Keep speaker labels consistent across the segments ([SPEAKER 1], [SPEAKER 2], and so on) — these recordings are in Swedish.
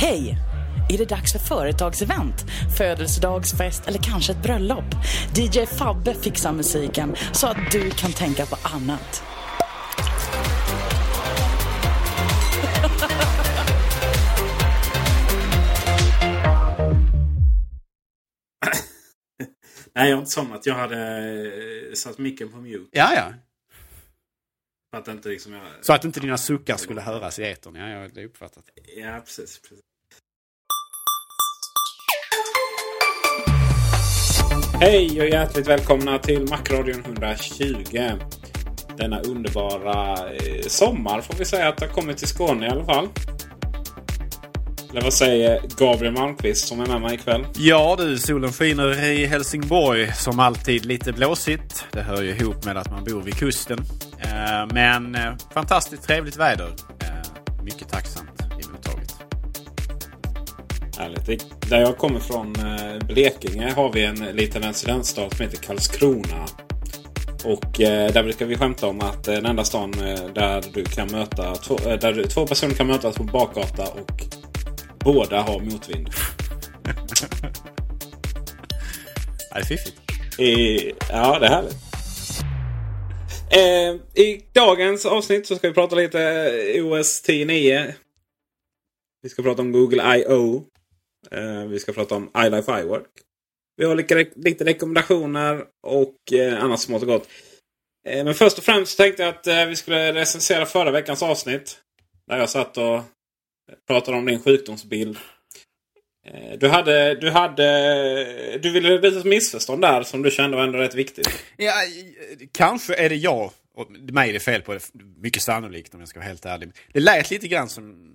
[SPEAKER 1] Hej! Är det dags för företagsevent, födelsedagsfest eller kanske ett bröllop? DJ Fabbe fixar musiken så att du kan tänka på annat.
[SPEAKER 2] Nej, jag har inte somnat. Jag hade eh, satt micken på mute.
[SPEAKER 3] Ja, ja.
[SPEAKER 2] För att inte liksom jag...
[SPEAKER 3] Så att inte dina suckar skulle höras i etern. Ja, ja, det är uppfattat.
[SPEAKER 2] Ja, precis. precis. Hej och hjärtligt välkomna till Macradion 120. Denna underbara eh, sommar får vi säga att det har kommit till Skåne i alla fall. Eller vad säger Gabriel Malmqvist som är med mig ikväll?
[SPEAKER 3] Ja du, solen skiner i Helsingborg som alltid lite blåsigt. Det hör ju ihop med att man bor vid kusten. Eh, Men eh, fantastiskt trevligt väder. Eh, Mycket tacksamt emottaget.
[SPEAKER 2] Härligt. Där jag kommer från, Blekinge, har vi en liten residensstad som heter Karlskrona. Och där brukar vi skämta om att den enda stan där, du kan möta två, där du- två personer kan mötas på bakgata och båda har motvind.
[SPEAKER 3] Det är fiffigt.
[SPEAKER 2] I, ja, det är härligt. Eh, I dagens avsnitt så ska vi prata lite OS 10.9. Vi ska prata om Google I.O. Eh, vi ska prata om iLife iWork. Vi har lite, lite rekommendationer och eh, annat smått och gott. Eh, men först och främst tänkte jag att eh, vi skulle recensera förra veckans avsnitt. Där jag satt och pratade om din sjukdomsbild. Eh, du hade, du hade, du ville visa ett missförstånd där som du kände var ändå rätt viktigt.
[SPEAKER 3] Ja, kanske är det jag och mig är det fel på. Det. Mycket sannolikt om jag ska vara helt ärlig. Det lät lite grann som,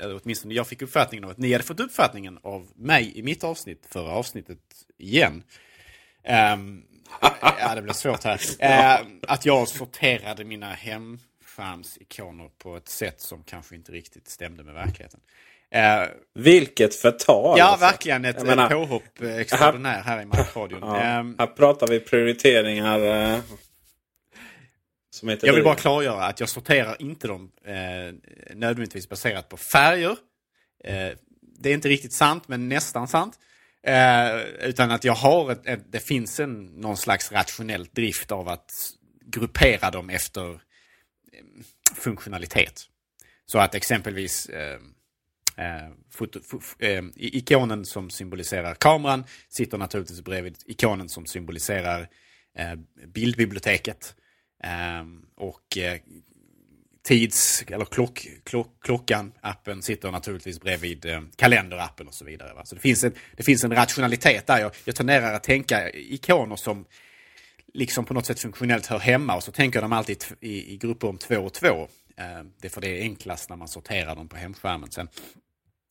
[SPEAKER 3] eller åtminstone jag fick uppfattningen av att ni hade fått uppfattningen av mig i mitt avsnitt, förra avsnittet igen. Um, ja, det blir svårt här. Uh, att jag sorterade mina hemskärmsikoner på ett sätt som kanske inte riktigt stämde med verkligheten. Ehm,
[SPEAKER 2] Vilket förtal!
[SPEAKER 3] ja,
[SPEAKER 2] alltså.
[SPEAKER 3] verkligen ett,
[SPEAKER 2] menar,
[SPEAKER 3] ett påhopp extraordinär här i Markradion.
[SPEAKER 2] Ja,
[SPEAKER 3] Ehm,
[SPEAKER 2] här pratar vi prioriteringar. Eh, som heter
[SPEAKER 3] Jag vill bara klargöra att jag sorterar inte dem eh, nödvändigtvis baserat på färger. Eh, det är inte riktigt sant, men nästan sant. Utan att jag har ett, ett, det finns en, någon slags rationell drift av att gruppera dem efter funktionalitet. Så att exempelvis Eh, foto, fo, eh, ikonen som symboliserar kameran sitter naturligtvis bredvid ikonen som symboliserar eh, bildbiblioteket. Ehm, och eh, tids, eller klock, klock, klockan, appen sitter naturligtvis bredvid eh, kalenderappen och så vidare. Va? Så det finns, en, det finns en rationalitet där. Jag, jag tenderar att tänka ikoner som liksom på något sätt funktionellt hör hemma och så tänker de alltid i, i grupper om två och två. Eh, det är för det är enklast när man sorterar dem på hemskärmen. Sen,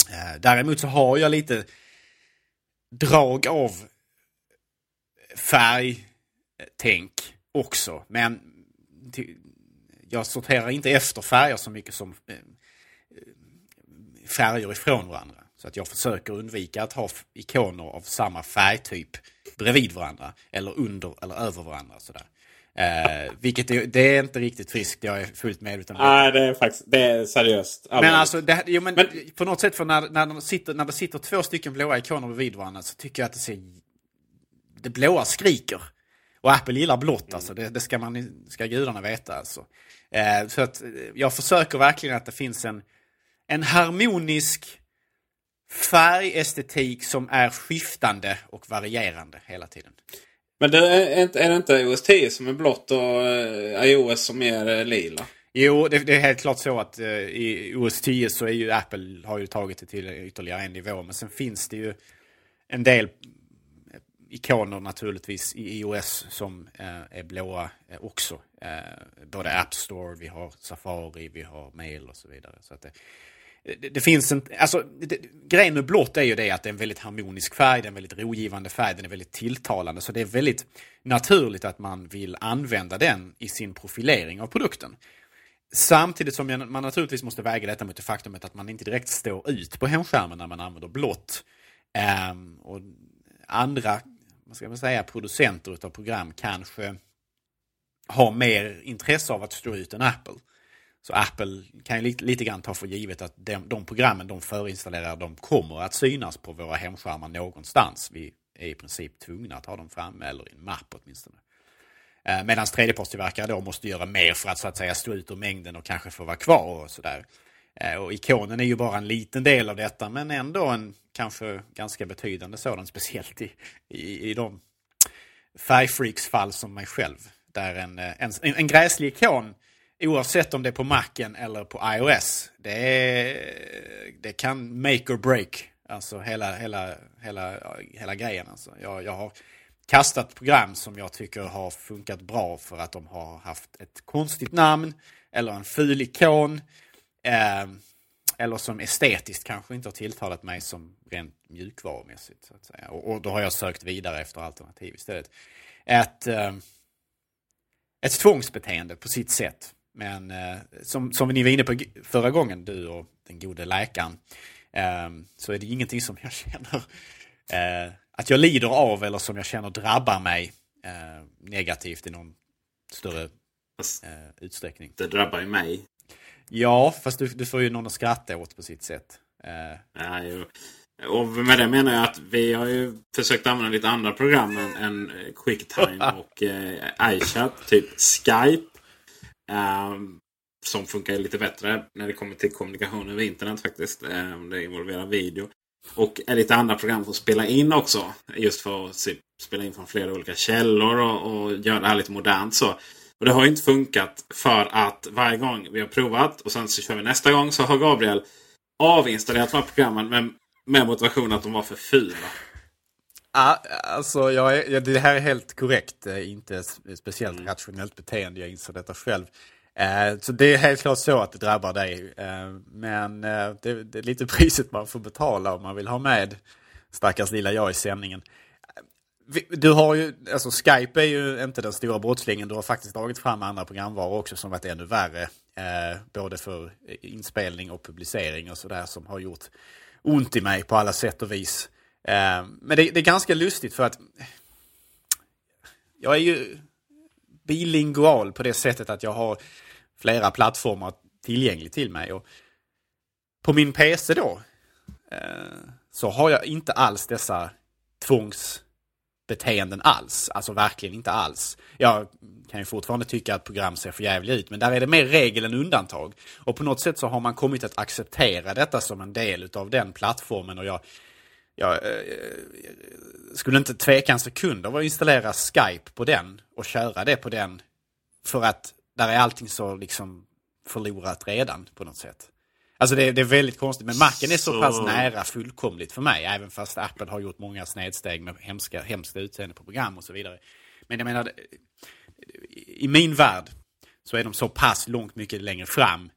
[SPEAKER 3] eh, däremot så har jag lite drag av färgtänk eh, också. Men jag sorterar inte efter färger så mycket som färger ifrån varandra. Så att jag försöker undvika att ha ikoner av samma färgtyp bredvid varandra. Eller under eller över varandra. Sådär. Eh, vilket är, det är inte riktigt friskt, jag är fullt medveten
[SPEAKER 2] om det. Nej, det är faktiskt det är seriöst.
[SPEAKER 3] Men alltså, det, jo, men, men, på något sätt, för när, när, de sitter, när det sitter två stycken blåa ikoner bredvid varandra så tycker jag att det ser... Det blåa skriker. Och Apple gillar blått mm. alltså, det, det, ska, man, ska gudarna veta alltså. Eh, så att jag försöker verkligen att det finns en, en harmonisk färgestetik som är skiftande och varierande hela tiden.
[SPEAKER 2] Men det är, är det inte OS 10 som är blått och eh, iOS som är eh, lila?
[SPEAKER 3] Jo, det, det, är helt klart så att eh, i OS 10 så är ju Apple har ju tagit det till ytterligare en nivå. Men sen finns det ju en del ikoner naturligtvis i iOS som eh, är blåa uh, också. både App Store, vi har Safari, vi har Mail och så vidare. Så att det, det, det, finns en, alltså det, grejen med blått är ju det att det är en väldigt harmonisk färg, det är en väldigt rogivande färg, den är väldigt tilltalande. Så det är väldigt naturligt att man vill använda den i sin profilering av produkten. Samtidigt som man naturligtvis måste väga detta mot det faktumet att man inte direkt står ut på hemskärmen när man använder blått. Um, och andra, vad ska man säga, producenter av program kanske har mer intresse av att stå ut än Apple. Så Apple kan ju lite, lite grann ta för givet att de, de programmen de förinstallerar de kommer att synas på våra hemskärmar någonstans. Vi är i princip tvungna att ha dem framme eller i en mapp åtminstone. Eh, Medan tredjepartstillverkare då måste göra mer för att så att säga stå ut ur mängden och kanske få vara kvar och sådär. Eh, och ikonen är ju bara en liten del av detta men ändå en kanske ganska betydande sådan, speciellt i, i, i de färgfreaks-fall som mig själv. Där en, eh, en, en gräslig ikon Oavsett om det är på Macen eller på iOS. Det, är, det kan make or break. Alltså hela, hela, hela, hela grejen. Alltså. Jag, jag har kastat program som jag tycker har funkat bra för att de har haft ett konstigt namn. Eller en ful ikon. Eh, eller som estetiskt kanske inte har tilltalat mig som rent mjukvarumässigt. Så att säga. Och, och då har jag sökt vidare efter alternativ istället. Ett, eh, ett tvångsbeteende på sitt sätt. Men eh, som, som ni var inne på förra gången, du och den gode läkaren, eh, så är det ingenting som jag känner eh, att jag lider av eller som jag känner drabbar mig eh, negativt i någon större eh, utsträckning.
[SPEAKER 2] Det drabbar ju mig.
[SPEAKER 3] Ja, fast du, du får ju någon att skratta åt på sitt sätt.
[SPEAKER 2] Eh. Ja, jo. Och med det menar jag att vi har ju försökt använda lite andra program än, än Quicktime och eh, iChat. Typ Skype Ehm, som funkar lite bättre när det kommer till kommunikation över internet faktiskt. Um, det involverar video. Och är lite andra program som spelar in också. Just för att spela in från flera olika källor och, och göra det här lite modernt så. Och det har inte funkat för att varje gång vi har provat och sen så kör vi nästa gång så har Gabriel avinstallerat de här programmen med, med motivation att de var för fula.
[SPEAKER 3] Ja, alltså jag är, det här är helt korrekt. Inte speciellt mm. rationellt beteende. Jag inser detta själv. Eh, så det är helt klart så att det drabbar dig. Eh, men eh, det, det, är lite priset man får betala om man vill ha med stackars lilla jag i sändningen. Du har ju, alltså Skype är ju inte den stora brottslingen. Du har faktiskt dragit fram andra programvaror också som varit ännu värre. både för inspelning och publicering och sådär som har gjort ont i mig på alla sätt och vis. Eh, men det, det, är ganska lustigt för att jag är ju bilingual på det sättet att jag har flera plattformar tillgängligt till mig. Och på min PC då eh, så har jag inte alls dessa tvångsbeteenden alls. Alltså verkligen inte alls. Jag kan ju fortfarande tycka att program ser för jävligt ut, men där är det mer regel än undantag. Och på något sätt så har man kommit att acceptera detta som en del av den plattformen och jag jag eh, skulle inte tveka en sekund av att installera Skype på den och köra det på den. För att där är allting så liksom förlorat redan på något sätt. Alltså det, det är väldigt konstigt, men Macen är så, så, pass nära fullkomligt för mig. Även fast Apple har gjort många snedsteg med hemska, hemska utseende på program och så vidare. Men jag menar, i min värld så är de så pass långt mycket längre fram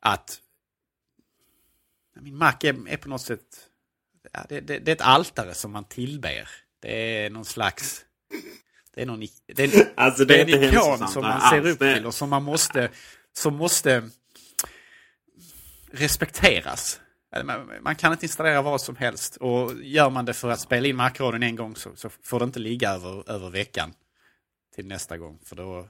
[SPEAKER 3] att min Mac är, är på något sätt det, det, det, är ett altare som man tillber. Det är någon slags... Det är, någon, det är, alltså, det är en ikon som man ser upp till och som man måste som måste respekteras. Man, kan inte installera vad som helst och gör man det för att spela in Macradion en gång så, så får det inte ligga över, över veckan till nästa gång. För då,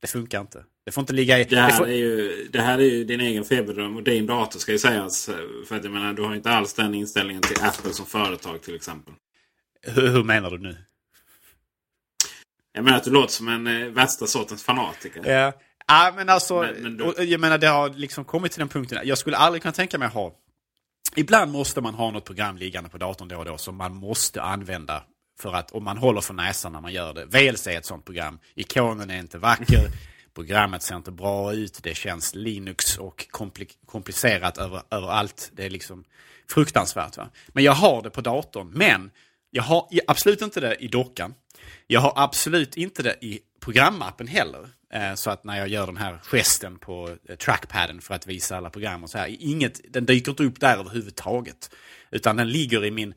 [SPEAKER 3] det funkar inte. Det får inte ligga i...
[SPEAKER 2] Det här,
[SPEAKER 3] det får,
[SPEAKER 2] är, ju, det här är ju din egen feberdröm och din dator ska ju sägas. För att jag menar, du har inte alls den inställningen till Apple som företag till exempel.
[SPEAKER 3] hur, hur menar du nu?
[SPEAKER 2] Jag menar att du låter som en eh, värsta sortens fanatiker.
[SPEAKER 3] Ja, ja men alltså,
[SPEAKER 2] Men- men
[SPEAKER 3] och, jag menar det har liksom kommit till den punkten. Jag skulle aldrig kunna tänka mig att ha... Ibland måste man ha något program liggande på datorn då och då som man måste använda för att, om man håller för näsan när man gör det. VLC är ett sånt program. Ikonen är inte vacker. Programmet ser inte bra ut. Det känns Linux och komplicerat över, överallt. Det är liksom fruktansvärt. Va? Men jag har det på datorn. Men jag har absolut inte det i dockan. Jag har absolut inte det i programappen heller. Eh, så att när jag gör den här gesten på eh, trackpaden för att visa alla program och så här. Inget, den dyker inte upp där överhuvudtaget. Utan den ligger i min,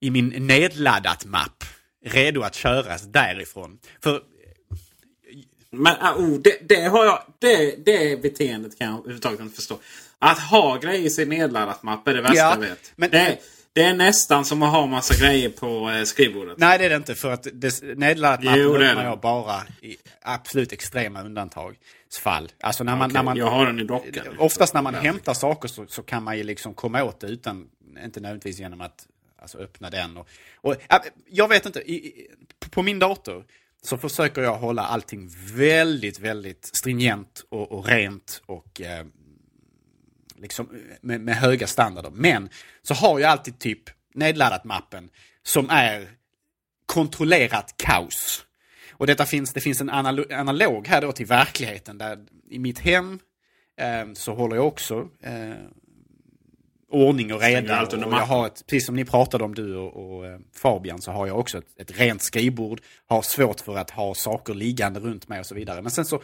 [SPEAKER 3] i min nedladdat-mapp. Redo att köras därifrån. För
[SPEAKER 2] Men uh, oh, det, det har jag... Det, det beteendet kan jag överhuvudtaget inte förstå. Att ha grejer i sin nedladdat mapp är det värsta
[SPEAKER 3] Ja,
[SPEAKER 2] jag vet.
[SPEAKER 3] men-
[SPEAKER 2] det, är- det är nästan som att ha massa grejer på eh, skrivbordet.
[SPEAKER 3] Nej, det är det inte. För att det, nedladdat mappen
[SPEAKER 2] Jo, det är
[SPEAKER 3] öppnar
[SPEAKER 2] det.
[SPEAKER 3] jag bara i absolut extrema undantagsfall. Alltså när man...
[SPEAKER 2] Okej,
[SPEAKER 3] när man
[SPEAKER 2] jag har den i dockan.
[SPEAKER 3] Oftast när man hämtar saker så, så kan man ju liksom komma åt det utan, inte nödvändigtvis genom att alltså, öppna den. Och, och, äh, jag vet inte, i, i, på min dator så försöker jag hålla allting väldigt, väldigt stringent och, och rent och eh, liksom med, med höga standarder. Men så har jag alltid typ nedladdat mappen som är kontrollerat kaos. Och detta finns, det finns en analog här då till verkligheten där i mitt hem eh, så håller jag också eh, ordning och reda.
[SPEAKER 2] allt under
[SPEAKER 3] Och jag har ett, precis som ni pratade om du och, och eh, Fabian så har jag också ett, ett rent skrivbord. Har svårt för att ha saker liggande runt mig och så vidare. Men sen så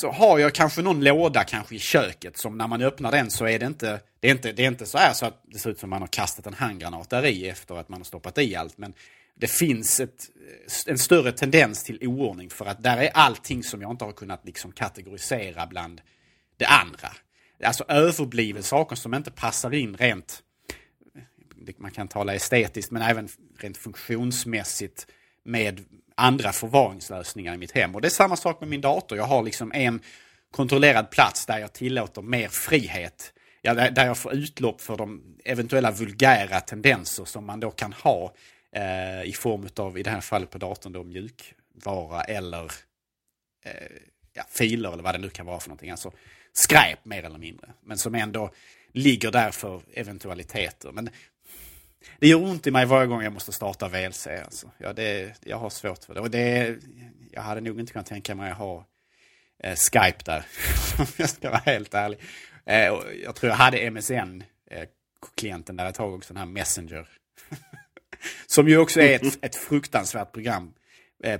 [SPEAKER 3] så har jag kanske någon låda kanske i köket som när man öppnar den så är det inte, det är inte, det är inte så här så att det ser ut som man har kastat en handgranat där i efter att man har stoppat i allt. Men det finns ett, en större tendens till oordning för att där är allting som jag inte har kunnat liksom kategorisera bland det andra. Alltså överblivet saker som inte passar in rent, man kan tala estetiskt men även rent funktionsmässigt med andra förvaringslösningar i mitt hem. Och det är samma sak med min dator. Jag har liksom en kontrollerad plats där jag tillåter mer frihet. Ja, där, jag får utlopp för de eventuella vulgära tendenser som man då kan ha eh, i form av, i det här fallet på datorn, då, mjukvara eller eh, ja, filer eller vad det nu kan vara för någonting. Alltså skräp mer eller mindre. Men som ändå ligger där för eventualiteter. Men det gör ont i mig varje gång jag måste starta VLC. Alltså. Ja, det, jag har svårt för det. Och det. Jag hade nog inte kunnat tänka mig att ha eh, Skype där. Om jag ska vara helt ärlig. Eh, och jag tror jag hade MSN, eh, klienten där ett tag också, den här Messenger. Som ju också är ett, ett fruktansvärt program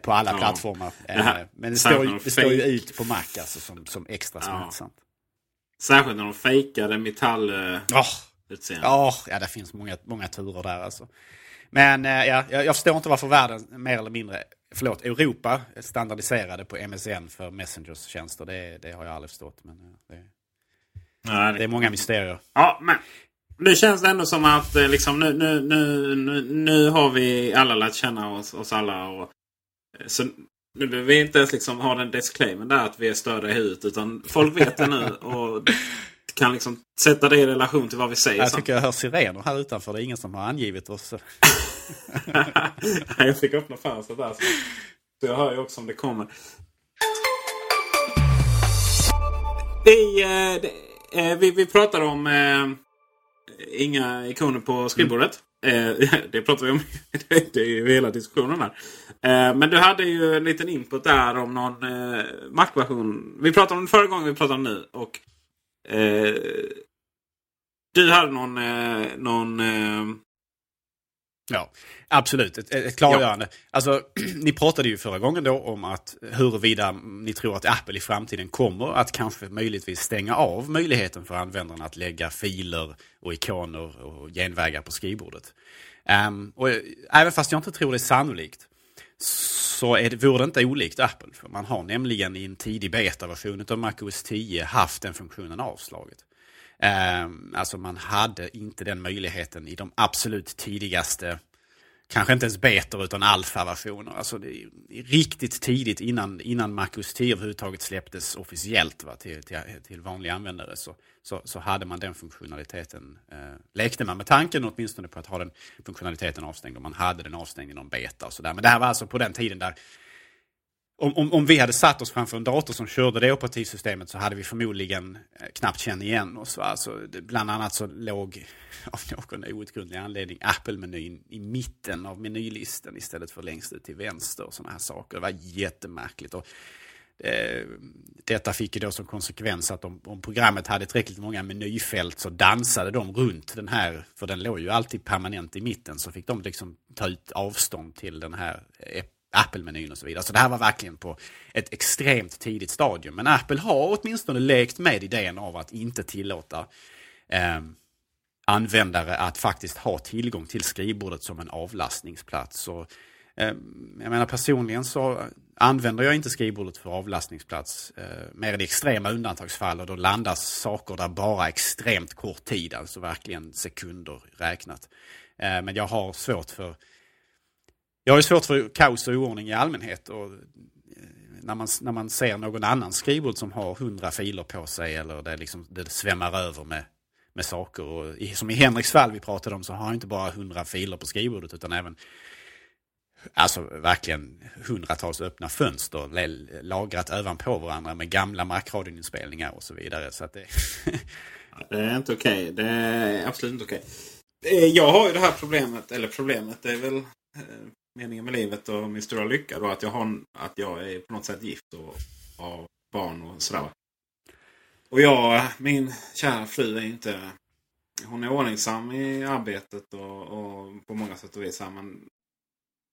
[SPEAKER 3] på alla
[SPEAKER 2] Ja.
[SPEAKER 3] plattformar.
[SPEAKER 2] Det
[SPEAKER 3] Eh, men det står, ju- det står ju ut på Mac alltså, som, som extra
[SPEAKER 2] Ja.
[SPEAKER 3] smärtsamt.
[SPEAKER 2] Särskilt när de fejkade metall...
[SPEAKER 3] Åh,
[SPEAKER 2] utseende.
[SPEAKER 3] Ja, ja, det finns många, många turer där alltså. Men eh, ja, jag, jag förstår inte varför världen mer eller mindre, förlåt, Europa standardiserade på MSN för Messengers tjänster. Det, det har jag aldrig förstått. Men eh, det,
[SPEAKER 2] Nej,
[SPEAKER 3] det är många mysterier.
[SPEAKER 2] Ja, men nu känns det ändå som att eh, liksom, nu, nu, nu, nu, har vi alla lärt känna oss, oss alla. Och, eh, så nu behöver vi inte ens liksom ha den disclaimen där att vi är större i huvudet. Utan folk vet det nu och kan liksom sätta det i relation till vad vi säger.
[SPEAKER 3] Jag tycker jag hör sirener här utanför. Det är ingen som har angivit oss.
[SPEAKER 2] jag fick öppna fönstret där. Så, jag hör ju också om det kommer. Vi, eh, eh, vi, vi pratar om eh, inga ikoner på skrivbordet. Eh, det pratar vi om. det är ju hela diskussionen här. Eh, men du hade ju en liten input där om någon eh, Mac-version. Vi pratade om det förra gången, vi pratar om nu. Och, eh, du hade någon... Eh, någon eh,
[SPEAKER 3] Ja, absolut. Ett, ett klargörande. Alltså, ni pratade ju förra gången då om att huruvida ni tror att Apple i framtiden kommer att kanske möjligtvis stänga av möjligheten för användarna att lägga filer och ikoner och genvägar på skrivbordet. Ehm, och även fast jag inte tror det är sannolikt så är det, vore det inte olikt Apple. För man har nämligen i en tidig betaversion av MacOS 10 haft den funktionen avslaget. Eh, alltså man hade inte den möjligheten i de absolut tidigaste kanske inte ens betor utan alfa-versioner. Alltså det riktigt tidigt innan, innan MacOS 10 överhuvudtaget släpptes officiellt va, till, till, till vanliga användare så, så, så, hade man den funktionaliteten. Eh, lekte man med tanken åtminstone på att ha den funktionaliteten avstängd och man hade den avstängd i någon beta och så där. Men det här var alltså på den tiden där om, om, om, vi hade satt oss framför en dator som körde det operativsystemet så hade vi förmodligen eh, knappt känt igen oss. Alltså, bland annat så låg av någon outgrundlig anledning Apple-menyn i mitten av menylistan istället för längst ut till vänster och sådana här saker. Det var jättemärkligt. Och, eh, detta fick ju då som konsekvens att om, om, programmet hade tillräckligt många menyfält så dansade de runt den här, för den låg ju alltid permanent i mitten, så fick de liksom ta ut avstånd till den här Apple-menyn och så vidare. Så det här var verkligen på ett extremt tidigt stadium. Men Apple har åtminstone lekt med idén av att inte tillåta eh, användare att faktiskt ha tillgång till skrivbordet som en avlastningsplats. Och, eh, jag menar personligen så använder jag inte skrivbordet för avlastningsplats eh, mer i extrema undantagsfall och då landas saker där bara extremt kort tid, alltså verkligen sekunder räknat. Eh, men jag har svårt för jag har ju svårt för kaos och oordning i allmänhet. Och eh, när, man, när man ser någon annan skrivbord som har hundra filer på sig eller det, liksom, det svämmar över med, med saker. Och i, som i Henriks fall vi pratade om så har han inte bara hundra filer på skrivbordet utan även Alltså verkligen hundratals öppna fönster lagrat ovanpå varandra med gamla markradioinspelningar och så vidare. Så att det...
[SPEAKER 2] det är inte okej. Okay. Det är absolut inte okej. Okay. Jag har ju det här problemet, eller problemet, det är väl eh, meningen med livet och min stora lycka. Då, att, jag har, att jag är på något sätt gift och har barn och sådär. Och jag, min kära fru är inte... Hon är ordningsam i arbetet och, och på många sätt och vis. Men,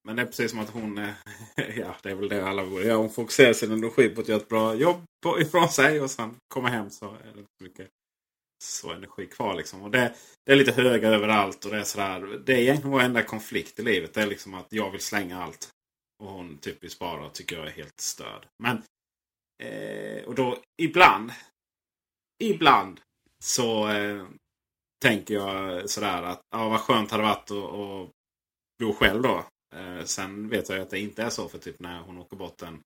[SPEAKER 2] men det är precis som att hon är... Ja, det är väl det alla borde göra. Hon fokuserar sin energi på att göra ett bra jobb ifrån sig och sen komma hem så är det inte så mycket så energi kvar. Liksom. Och det, det är lite höga överallt. och Det är sådär. Det är egentligen vår enda konflikt i livet. Det är liksom att jag vill slänga allt. Och hon typ vill spara och tycker jag är helt störd. Men eh, och då ibland. Ibland så eh, tänker jag sådär att ja, vad skönt hade varit att, att bo själv då. Eh, sen vet jag att det inte är så. För typ när hon åker bort en,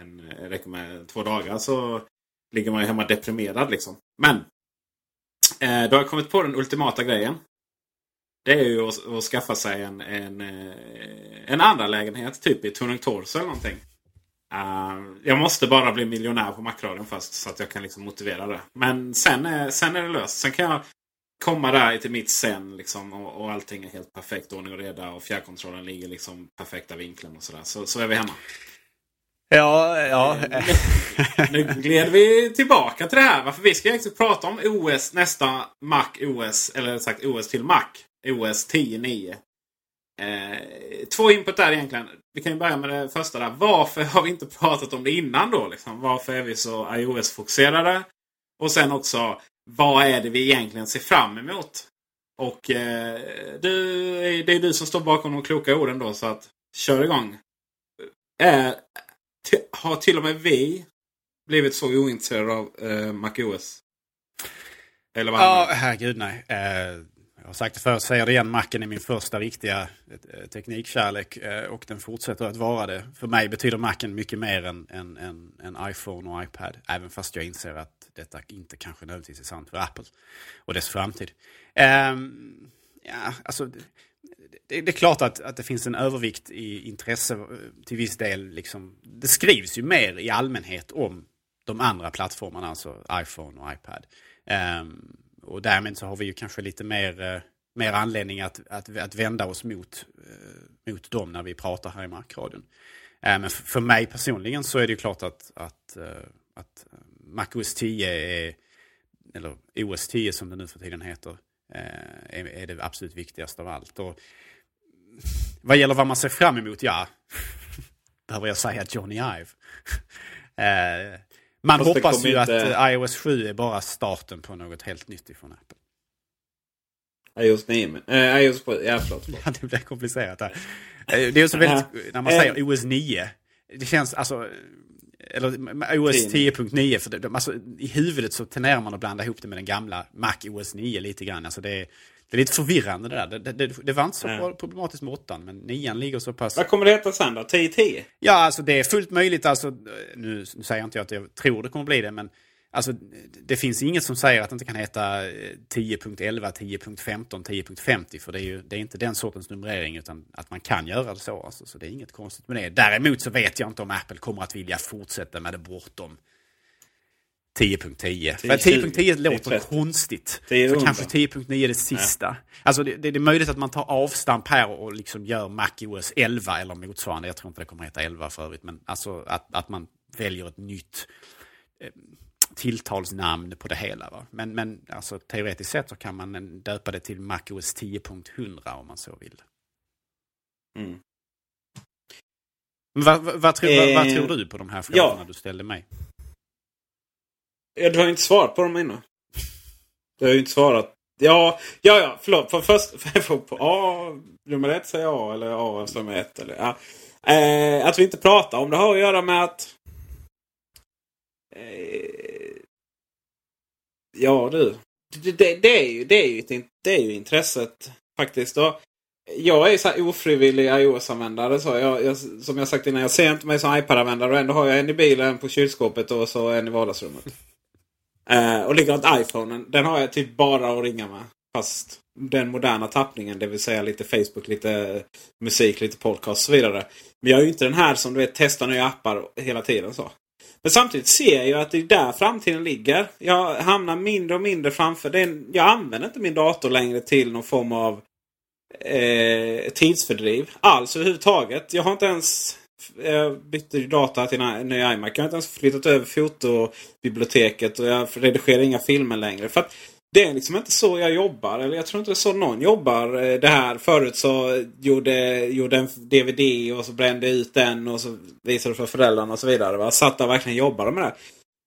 [SPEAKER 2] en eh, räcker med två dagar så ligger man ju hemma deprimerad liksom. Men Eh, då har jag kommit på den ultimata grejen. Det är ju att, att skaffa sig en, en, eh, en andra lägenhet typ i Tunung Torso eller någonting. Uh, jag måste bara bli miljonär på Macradion först så att jag kan liksom motivera det. Men sen är, sen är det löst. Sen kan jag komma där till mitt sen liksom, och, och allting är helt perfekt. Ordning och reda och fjärrkontrollen ligger liksom perfekta vinkeln och sådär. Så, så är vi hemma.
[SPEAKER 3] Ja, ja.
[SPEAKER 2] Eh, nu gled vi tillbaka till det här. Varför vi ska egentligen prata om OS nästa Mac OS. Eller sagt OS till Mac. OS 10.9. Eh, två input där egentligen. Vi kan ju börja med det första där. Varför har vi inte pratat om det innan då? Liksom? Varför är vi så iOS-fokuserade? Och sen också, vad är det vi egentligen ser fram emot? Och eh, du, det är du som står bakom de kloka orden då, så att kör igång. Eh, har till och med vi blivit så ointresserade av eh, MacOS?
[SPEAKER 3] Eller vad Ja, herregud nej. Eh, jag har sagt det förut, säger det igen. Macen är min första riktiga eh, teknikkärlek eh, och den fortsätter att vara det. För mig betyder Macen mycket mer än, än, än, än iPhone och iPad. Även fast jag inser att detta inte kanske nödvändigtvis är sant för Apple och dess framtid. Um, ja, alltså, det, det, är klart att, att det finns en övervikt i intresse eh, till viss del. Liksom, det skrivs ju mer i allmänhet om de andra plattformarna, alltså iPhone och iPad. Um, och därmed så har vi ju kanske lite mer, uh, mer anledning att, att, att vända oss mot, uh, mot dem när vi pratar här i Markradion. Uh, men för, för mig personligen så är det ju klart att, att, att MacOS 10 är, eller OS 10 som det nu för tiden heter, är, är det absolut viktigaste av allt. Och vad gäller vad man ser fram emot, ja. Behöver jag säga Johnny Ive. eh, man Fast hoppas ju inte... att iOS 7 är bara starten på något helt nytt ifrån Apple.
[SPEAKER 2] iOS 9. Men, äh, iOS 7. Ja, förlåt. förlåt.
[SPEAKER 3] Det blir komplicerat här. Eh, Det är så väldigt, när man säger OS 9. Det känns alltså, eller OS 10.9. För det, alltså, I huvudet så tenderar man att blanda ihop det med den gamla Mac OS 9 lite grann. Alltså det, är- det är lite förvirrande det där. Det, det, det var inte så
[SPEAKER 2] Ja.
[SPEAKER 3] problematiskt med 8 men 9 ligger så pass...
[SPEAKER 2] Vad kommer det heta sen då? 10-10?
[SPEAKER 3] Ja, alltså det är fullt möjligt. Alltså, nu säger inte jag att jag tror det kommer bli det, men alltså, det finns inget som säger att det inte kan heta eh, 10.11, 10.15, 10.50. För det är ju det är inte den sortens numrering, utan att man kan göra det så. Alltså, så det är inget konstigt med det. Däremot så vet jag inte om Apple kommer att vilja fortsätta med det bortom 10.10. För 10.10 låter
[SPEAKER 2] 10.30.
[SPEAKER 3] konstigt.
[SPEAKER 2] Det är
[SPEAKER 3] så
[SPEAKER 2] under.
[SPEAKER 3] kanske 10.9 är det sista. Alltså det, det är möjligt att man tar avstamp här och liksom gör MacOS 11 eller motsvarande. Jag tror inte det kommer heta 11 för övrigt. Men alltså att, att man väljer ett nytt eh, tilltalsnamn på det hela. Va? Men, men alltså, teoretiskt sett så kan man eh, döpa det till MacOS 10.100 om man så vill.
[SPEAKER 2] Mm.
[SPEAKER 3] Vad, vad, tror, vad, vad
[SPEAKER 2] Eh,
[SPEAKER 3] tror du på de här frågorna
[SPEAKER 2] ja.
[SPEAKER 3] du ställde mig?
[SPEAKER 2] Ja, du har inte svarat på dem innan. Du har ju inte svarat. Ja, ja, ja förlåt. För först, för på A, nummer ett säger A eller A efter nummer ett. Eller, ja. eh, att vi inte pratar om det har att göra med att... Eh, ja du. Det, det, det, är ju, det, är ju det är ju intresset faktiskt. Och jag är så här ofrivillig iOS-användare. Så jag, jag, som jag sagt innan, jag ser inte mig som iPad-användare. Och ändå har jag en i bilen, en på kylskåpet och så en i vardagsrummet. Eh, och likadant iPhonen. Den har jag typ bara att ringa med. Fast den moderna tappningen, det vill säga lite Facebook, lite musik, lite podcast och så vidare. Men jag är ju inte den här som du vet testar nya appar hela tiden. så. Men samtidigt ser jag ju att det är där framtiden ligger. Jag hamnar mindre och mindre framför. Det en, jag använder inte min dator längre till någon form av eh, tidsfördriv alls överhuvudtaget. Jag har inte ens jag bytte ju data till en ny iMac. Jag har inte ens flyttat över fotobiblioteket och jag redigerar inga filmer längre. För att det är liksom inte så jag jobbar. Eller jag tror inte det är så någon jobbar. Eh, det här förut så gjorde, gjorde en DVD och så brände ut den och så visade för föräldrarna och så vidare. Va? Satt där och verkligen jobbade med det.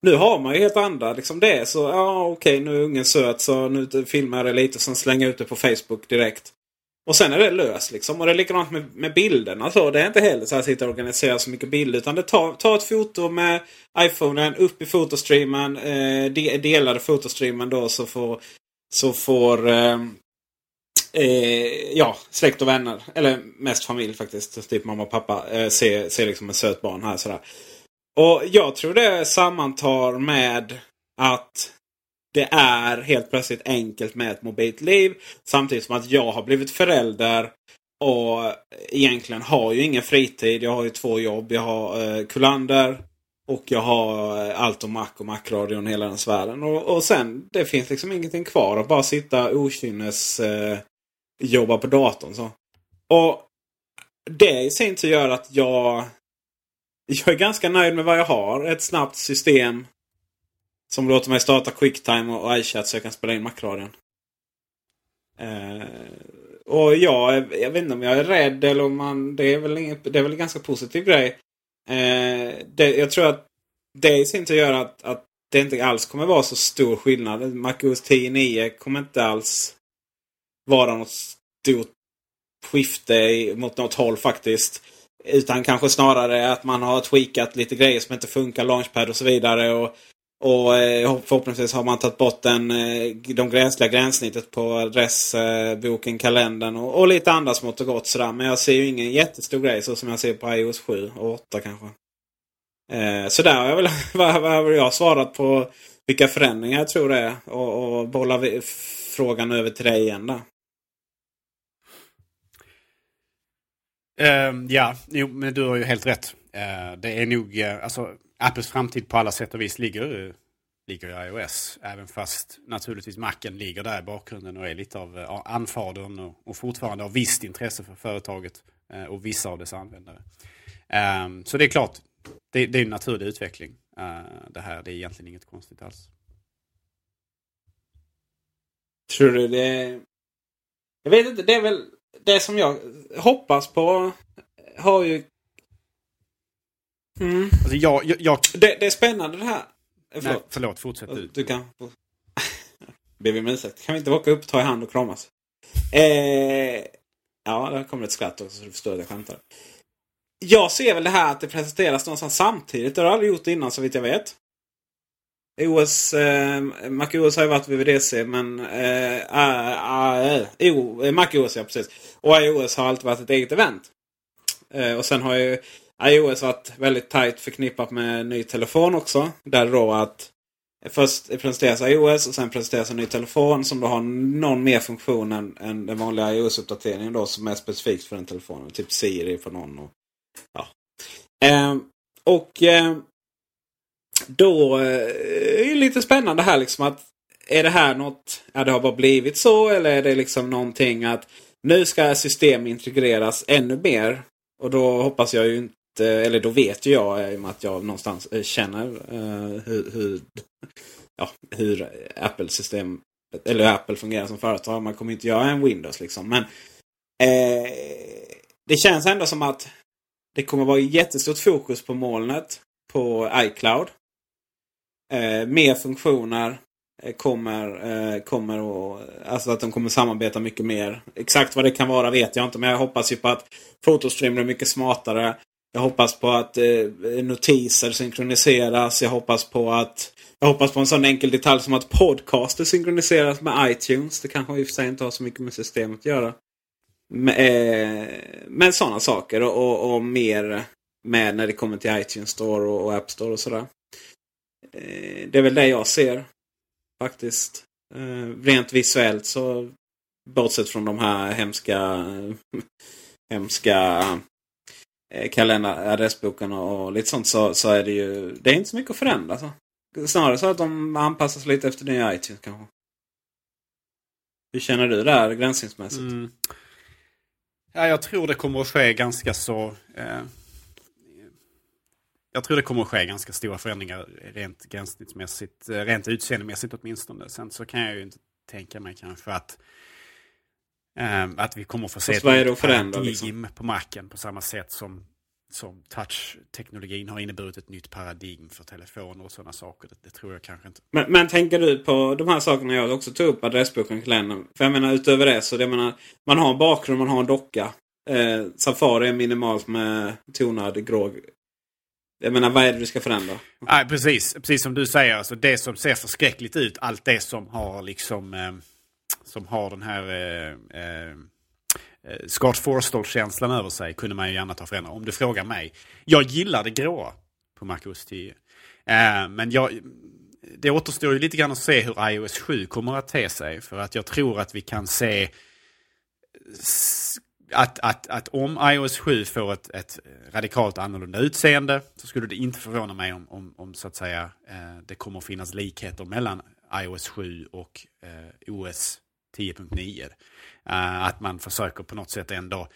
[SPEAKER 2] Nu har man ju helt andra liksom det. Så ja okej nu är ungen söt så nu filmar jag det lite och sen slänger jag ut det på Facebook direkt. Och sen är det löst liksom. Och det är likadant med, med bilderna. Så det är inte heller så att jag sitter och organiserar så mycket bilder. Utan det tar, tar ett foto med iPhonen upp i fotostreamen. Eh, de, delade fotostreamen då så får, så får eh, eh, ja, släkt och vänner. Eller mest familj faktiskt. Typ mamma och pappa. Eh, se, se liksom en söt barn här sådär. Och jag tror det sammantar med att det är helt plötsligt enkelt med ett mobilt liv. Samtidigt som att jag har blivit förälder och egentligen har ju ingen fritid. Jag har ju två jobb. Jag har eh, Kullander och jag har eh, allt om Mac och Mac-radion hela den sfären. Och, och sen det finns liksom ingenting kvar att bara sitta okynnes eh, jobba på datorn. Så. Och det i sin tur gör att jag jag är ganska nöjd med vad jag har. Ett snabbt system som låter mig starta Quicktime och iChat så jag kan spela in Macradion. Eh, och jag, jag vet inte om jag är rädd eller om man... Det är väl, inget, det är väl en ganska positiv grej. Eh, det, jag tror att det i sin tur gör att, att det inte alls kommer vara så stor skillnad. MacOS 10.9 kommer inte alls vara något stort skifte mot något håll faktiskt. Utan kanske snarare att man har tweakat lite grejer som inte funkar, Launchpad och så vidare. Och, och eh, förhoppningsvis har man tagit bort den, eh, de gränsliga gränssnittet på adressboken, eh, kalendern och, och lite andra smått och gott sådär. Men jag ser ju ingen jättestor grej så som jag ser på iOS 7 och 8 kanske. Eh, så där har jag väl vad, vad har jag svarat på vilka förändringar jag tror det är. Och, och bollar vi- frågan över till dig igen där.
[SPEAKER 3] Ehm, ja, jo, men du har ju helt rätt. Uh, det är nog, uh, alltså Apples framtid på alla sätt och vis ligger, ligger i iOS. Även fast naturligtvis Macen ligger där i bakgrunden och är lite av anfadern och, och fortfarande har visst intresse för företaget eh, och vissa av dess användare. Ehm, så det är klart, det, det är en naturlig utveckling. Eh, det här, det är egentligen inget konstigt alls.
[SPEAKER 2] Tror du det... Jag vet inte, det är väl det som jag hoppas på. Har ju... Mm.
[SPEAKER 3] Alltså jag, jag, jag
[SPEAKER 2] Det, det är spännande det här. Eh,
[SPEAKER 3] nej, förlåt, fortsätt du.
[SPEAKER 2] Du kan... Ber vi om ursäkt. Kan vi inte åka upp, ta i hand och kramas? Eh, ja, där kommer ett skratt också så du förstår att jag skämtar. Jag ser väl det här att det presenteras någonstans samtidigt. Det har jag aldrig gjort innan så vitt jag vet. OS, eh, MacOS har ju varit VVDC men eh, äh, äh, MacOS ja precis. Och iOS har alltid varit ett eget event. Eh, och sen har ju iOS varit väldigt tajt förknippat med ny telefon också. Där då att först presenteras iOS och sen presenteras en ny telefon som då har någon mer funktion än, än den vanliga iOS-uppdateringen då som är specifikt för den telefonen. Typ Siri för någon. Och, ja. Eh, och eh, då eh, är det lite spännande här liksom att är det här något, ja det har bara blivit så eller är det liksom någonting att nu ska system integreras ännu mer. Och då hoppas jag ju Eh, eller då vet ju jag eh, i och med att jag någonstans eh, känner hur, hur, ja, hur Apple-system eller Apple fungerar som företag. Man kommer inte göra en Windows liksom. Men eh, det känns ändå som att det kommer vara jättestort fokus på molnet på iCloud. Eh, mer funktioner kommer, eh, kommer och, alltså att de kommer samarbeta mycket mer. Exakt vad det kan vara vet jag inte men jag hoppas ju på att Fotostream är mycket smartare. Jag hoppas på att eh, notiser synkroniseras. Jag hoppas på att jag hoppas på en sån enkel detalj som att podcaster synkroniseras med iTunes. Det kanske i och för sig inte har så mycket med systemet att göra. Men, eh, men sådana saker och, och, och, mer med när det kommer till iTunes Store och, och App Store och sådär. Eh, det är väl det jag ser. Faktiskt. Eh, rent visuellt så bortsett från de här hemska hemska Eh, kalenderadressboken adressboken och lite sånt så, så är det ju det är inte så mycket att förändra. Så. Snarare så att de anpassas lite efter nya iTunes kanske. Hur känner du där gränsningsmässigt? Mm.
[SPEAKER 3] Ja, jag tror det kommer att ske ganska så... Eh, jag tror det kommer att ske ganska stora förändringar rent gränssnittsmässigt. Eh, rent utseendemässigt åtminstone. Sen så kan jag ju inte tänka mig kanske att eh, att vi kommer att få se ett
[SPEAKER 2] paradigm
[SPEAKER 3] liksom? på marken på samma sätt som, som touch-teknologin har inneburit ett nytt paradigm för telefoner och sådana saker. Det, det tror jag kanske inte.
[SPEAKER 2] Men, men, tänker du på de här sakerna jag också tog upp, adressboken, kalendern? För jag menar utöver det så det menar, man har en bakgrund, man har en docka. Eh, Safari är minimalt med tonad grå jag menar, vad är det du ska förändra?
[SPEAKER 3] Nej, precis, precis som du säger. Alltså, det som ser förskräckligt ut, allt det som har liksom... Eh, som har den här eh, eh, eh, Scott Forstall-känslan över sig kunde man ju gärna ta förändra. Om du frågar mig. Jag gillar det gråa på MacOS 10. Eh, men jag, det återstår ju lite grann att se hur iOS 7 kommer att te sig. För att jag tror att vi kan se att, att, att om iOS 7 får ett, ett radikalt annorlunda utseende så skulle det inte förvåna mig om, om, om så att säga eh, det kommer att finnas likheter mellan iOS 7 och eh, OS 10.9. Uh, eh, att man försöker på något sätt ändå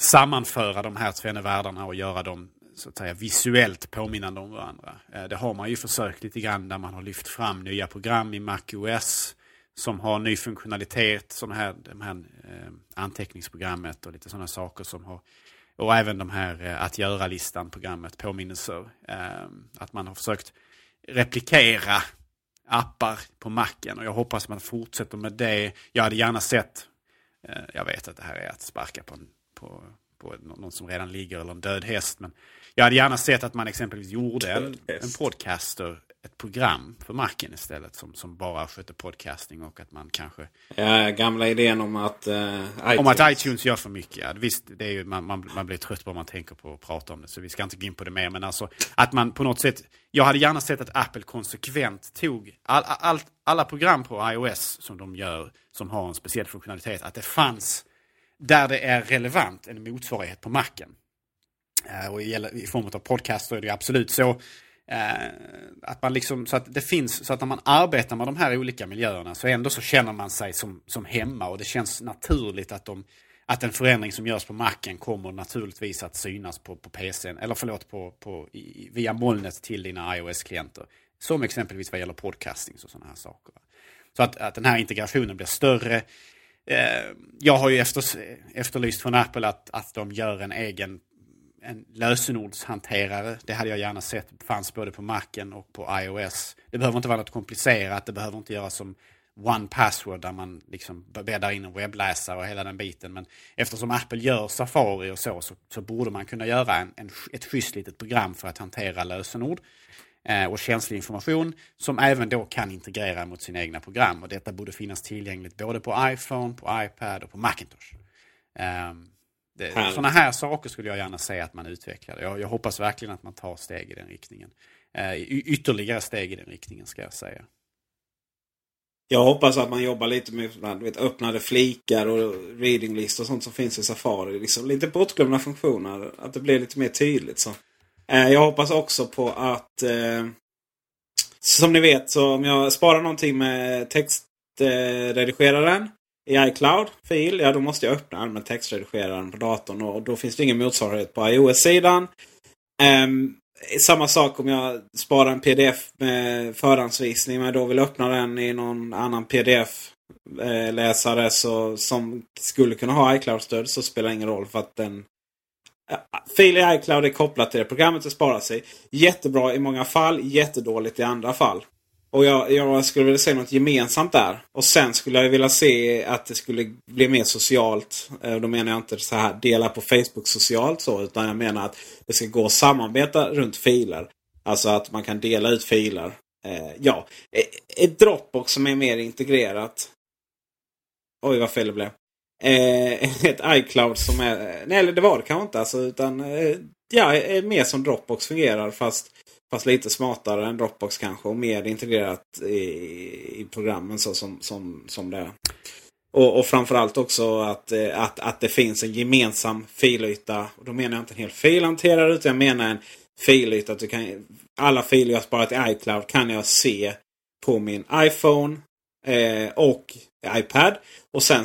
[SPEAKER 3] sammanföra de här tvenne världarna och göra dem så att säga visuellt påminnande om varandra. Uh, det har man ju försökt lite grann där man har lyft fram nya program i MacOS som har ny funktionalitet, som här, de här uh, anteckningsprogrammet och lite sådana saker som har och även de här att göra-listan, programmet, påminnelser. Att man har försökt replikera appar på macken och jag hoppas man fortsätter med det. Jag hade gärna sett, eh, jag vet att det här är att sparka på, på, på någon som redan ligger eller en död häst, men jag hade gärna sett att man exempelvis gjorde en, en podcaster, ett program för Macen istället som, som bara sköter podcasting och att man kanske...
[SPEAKER 2] Ja, gamla idén om att uh, iTunes...
[SPEAKER 3] Om att iTunes gör för mycket. Ja, visst, det är ju, man, man, man blir trött på om man tänker på att prata om det så vi ska inte gå in på det mer. Men alltså att man på något sätt... Jag hade gärna sett att Apple konsekvent tog all, all, alla program på iOS som de gör som har en speciell funktionalitet. Att det fanns där det är relevant en motsvarighet på Macen. Eh, och i, i form av podcast så är det absolut så. Eh, att man liksom, så att det finns, så att när man arbetar med de här olika miljöerna så ändå så känner man sig som, som hemma och det känns naturligt att, de, att en förändring som görs på macken kommer naturligtvis att synas på, på PCn, eller förlåt, på, på, i, via molnet till dina iOS-klienter. Som exempelvis vad gäller podcasting och sådana här saker. Så att, att den här integrationen blir större. Eh, jag har ju efter, efterlyst från Apple att, att de gör en egen en lösenordshanterare. Det hade jag gärna sett fanns både på Macen och på iOS. Det behöver inte vara något komplicerat. Det behöver inte göras som One Password där man liksom bäddar in en webbläsare och hela den biten. Men eftersom Apple gör Safari och så, så, så borde man kunna göra en, en, ett schysst litet program för att hantera lösenord eh, och känslig information som även då kan integrera mot sina egna program. Och detta borde finnas tillgängligt både på iPhone, på iPad och på Macintosh. Um, sådana här saker skulle jag gärna se att man utvecklar. Jag, jag hoppas verkligen att man tar steg i den riktningen. Uh, ytterligare steg i den riktningen ska jag säga.
[SPEAKER 2] Jag hoppas att man jobbar lite med vet, öppnade flikar och reading list och sånt som finns i Safari. Liksom lite bortglömda funktioner. Att det blir lite mer tydligt. så. Eh, jag hoppas också på att eh, som ni vet så om jag sparar någonting med textredigeraren eh, i iCloud fil, ja då måste jag öppna den med textredigeraren på datorn och då finns det ingen motsvarighet på iOS-sidan. Um, samma sak om jag sparar en pdf med förhandsvisning men då vill öppna den i någon annan pdf-läsare eh, så, som skulle kunna ha iCloud-stöd så spelar det ingen roll för att den eh, Fil i iCloud är kopplat till det programmet det sparas i. Jättebra i många fall, jättedåligt i andra fall. Och jag, jag skulle vilja se något gemensamt där. Och sen skulle jag vilja se att det skulle bli mer socialt. Eh, då menar jag inte så här dela på Facebook socialt så. Utan jag menar att det ska gå att samarbeta runt filer. Alltså att man kan dela ut filer. Eh, ja, e, ett Dropbox som är mer integrerat. Oj vad fel det blev. Eh, ett iCloud som är... Eh, nej, eller det var det kanske inte. Alltså, utan eh, ja, mer som Dropbox fungerar. Fast Fast lite smartare än Dropbox kanske och mer integrerat i, i programmen så som, som, som det är. Och, och framförallt också att, eh, att, att det finns en gemensam filyta. Och då menar jag inte en hel filhanterare utan jag menar en filyta. Att du kan, alla filer jag sparat i iCloud kan jag se på min iPhone eh, och iPad. Och sen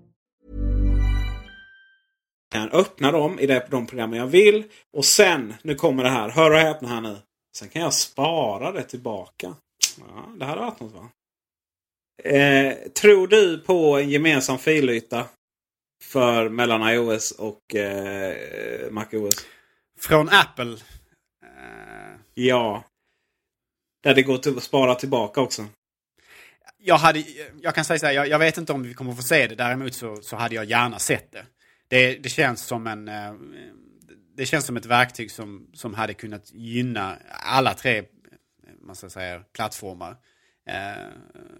[SPEAKER 2] Kan öppna dem i de program jag vill. Och sen, nu kommer det här. Hör och häpna här nu. Sen kan jag spara det tillbaka. Ja, det hade varit något va? Eh, tror du på en gemensam filyta? För mellan iOS och eh, MacOS?
[SPEAKER 3] Från Apple?
[SPEAKER 2] Eh... Ja. Där det går att spara tillbaka också.
[SPEAKER 3] Jag, hade, jag kan säga så här, jag, jag, vet inte om vi kommer få se det. Däremot så, så hade jag gärna sett det. Det, det känns som en... Eh, det känns som ett verktyg som, som hade kunnat gynna alla tre eh, man ska säga, plattformar. Eh,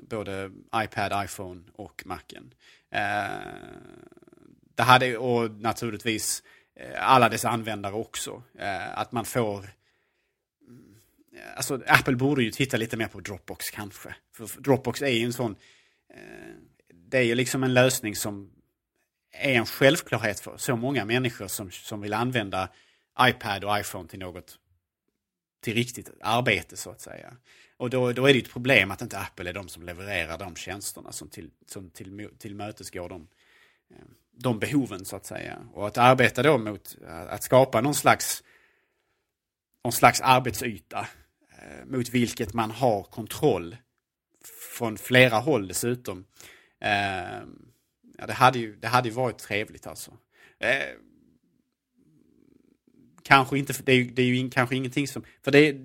[SPEAKER 3] både iPad, iPhone och Macen. Eh, det hade, och naturligtvis eh, alla dess användare också. Eh, att man får... Mm, alltså Apple borde ju titta lite mer på Dropbox kanske. För Dropbox är ju en sån... Eh, det är ju liksom en lösning som är en självklarhet för så många människor som, som vill använda iPad och iPhone till något till riktigt arbete så att säga. Och då, då är det ett problem att inte Apple är de som levererar de tjänsterna som, till, som till, tillmötesgår de, eh, de behoven så att säga. Och att arbeta då mot eh, att skapa någon slags, någon slags arbetsyta eh, mot vilket man har kontroll från flera håll dessutom. Ja, det, hade ju, det hade ju varit trevligt alltså. Eh, kanske inte, det är, ju, det är ju kanske ingenting som, för det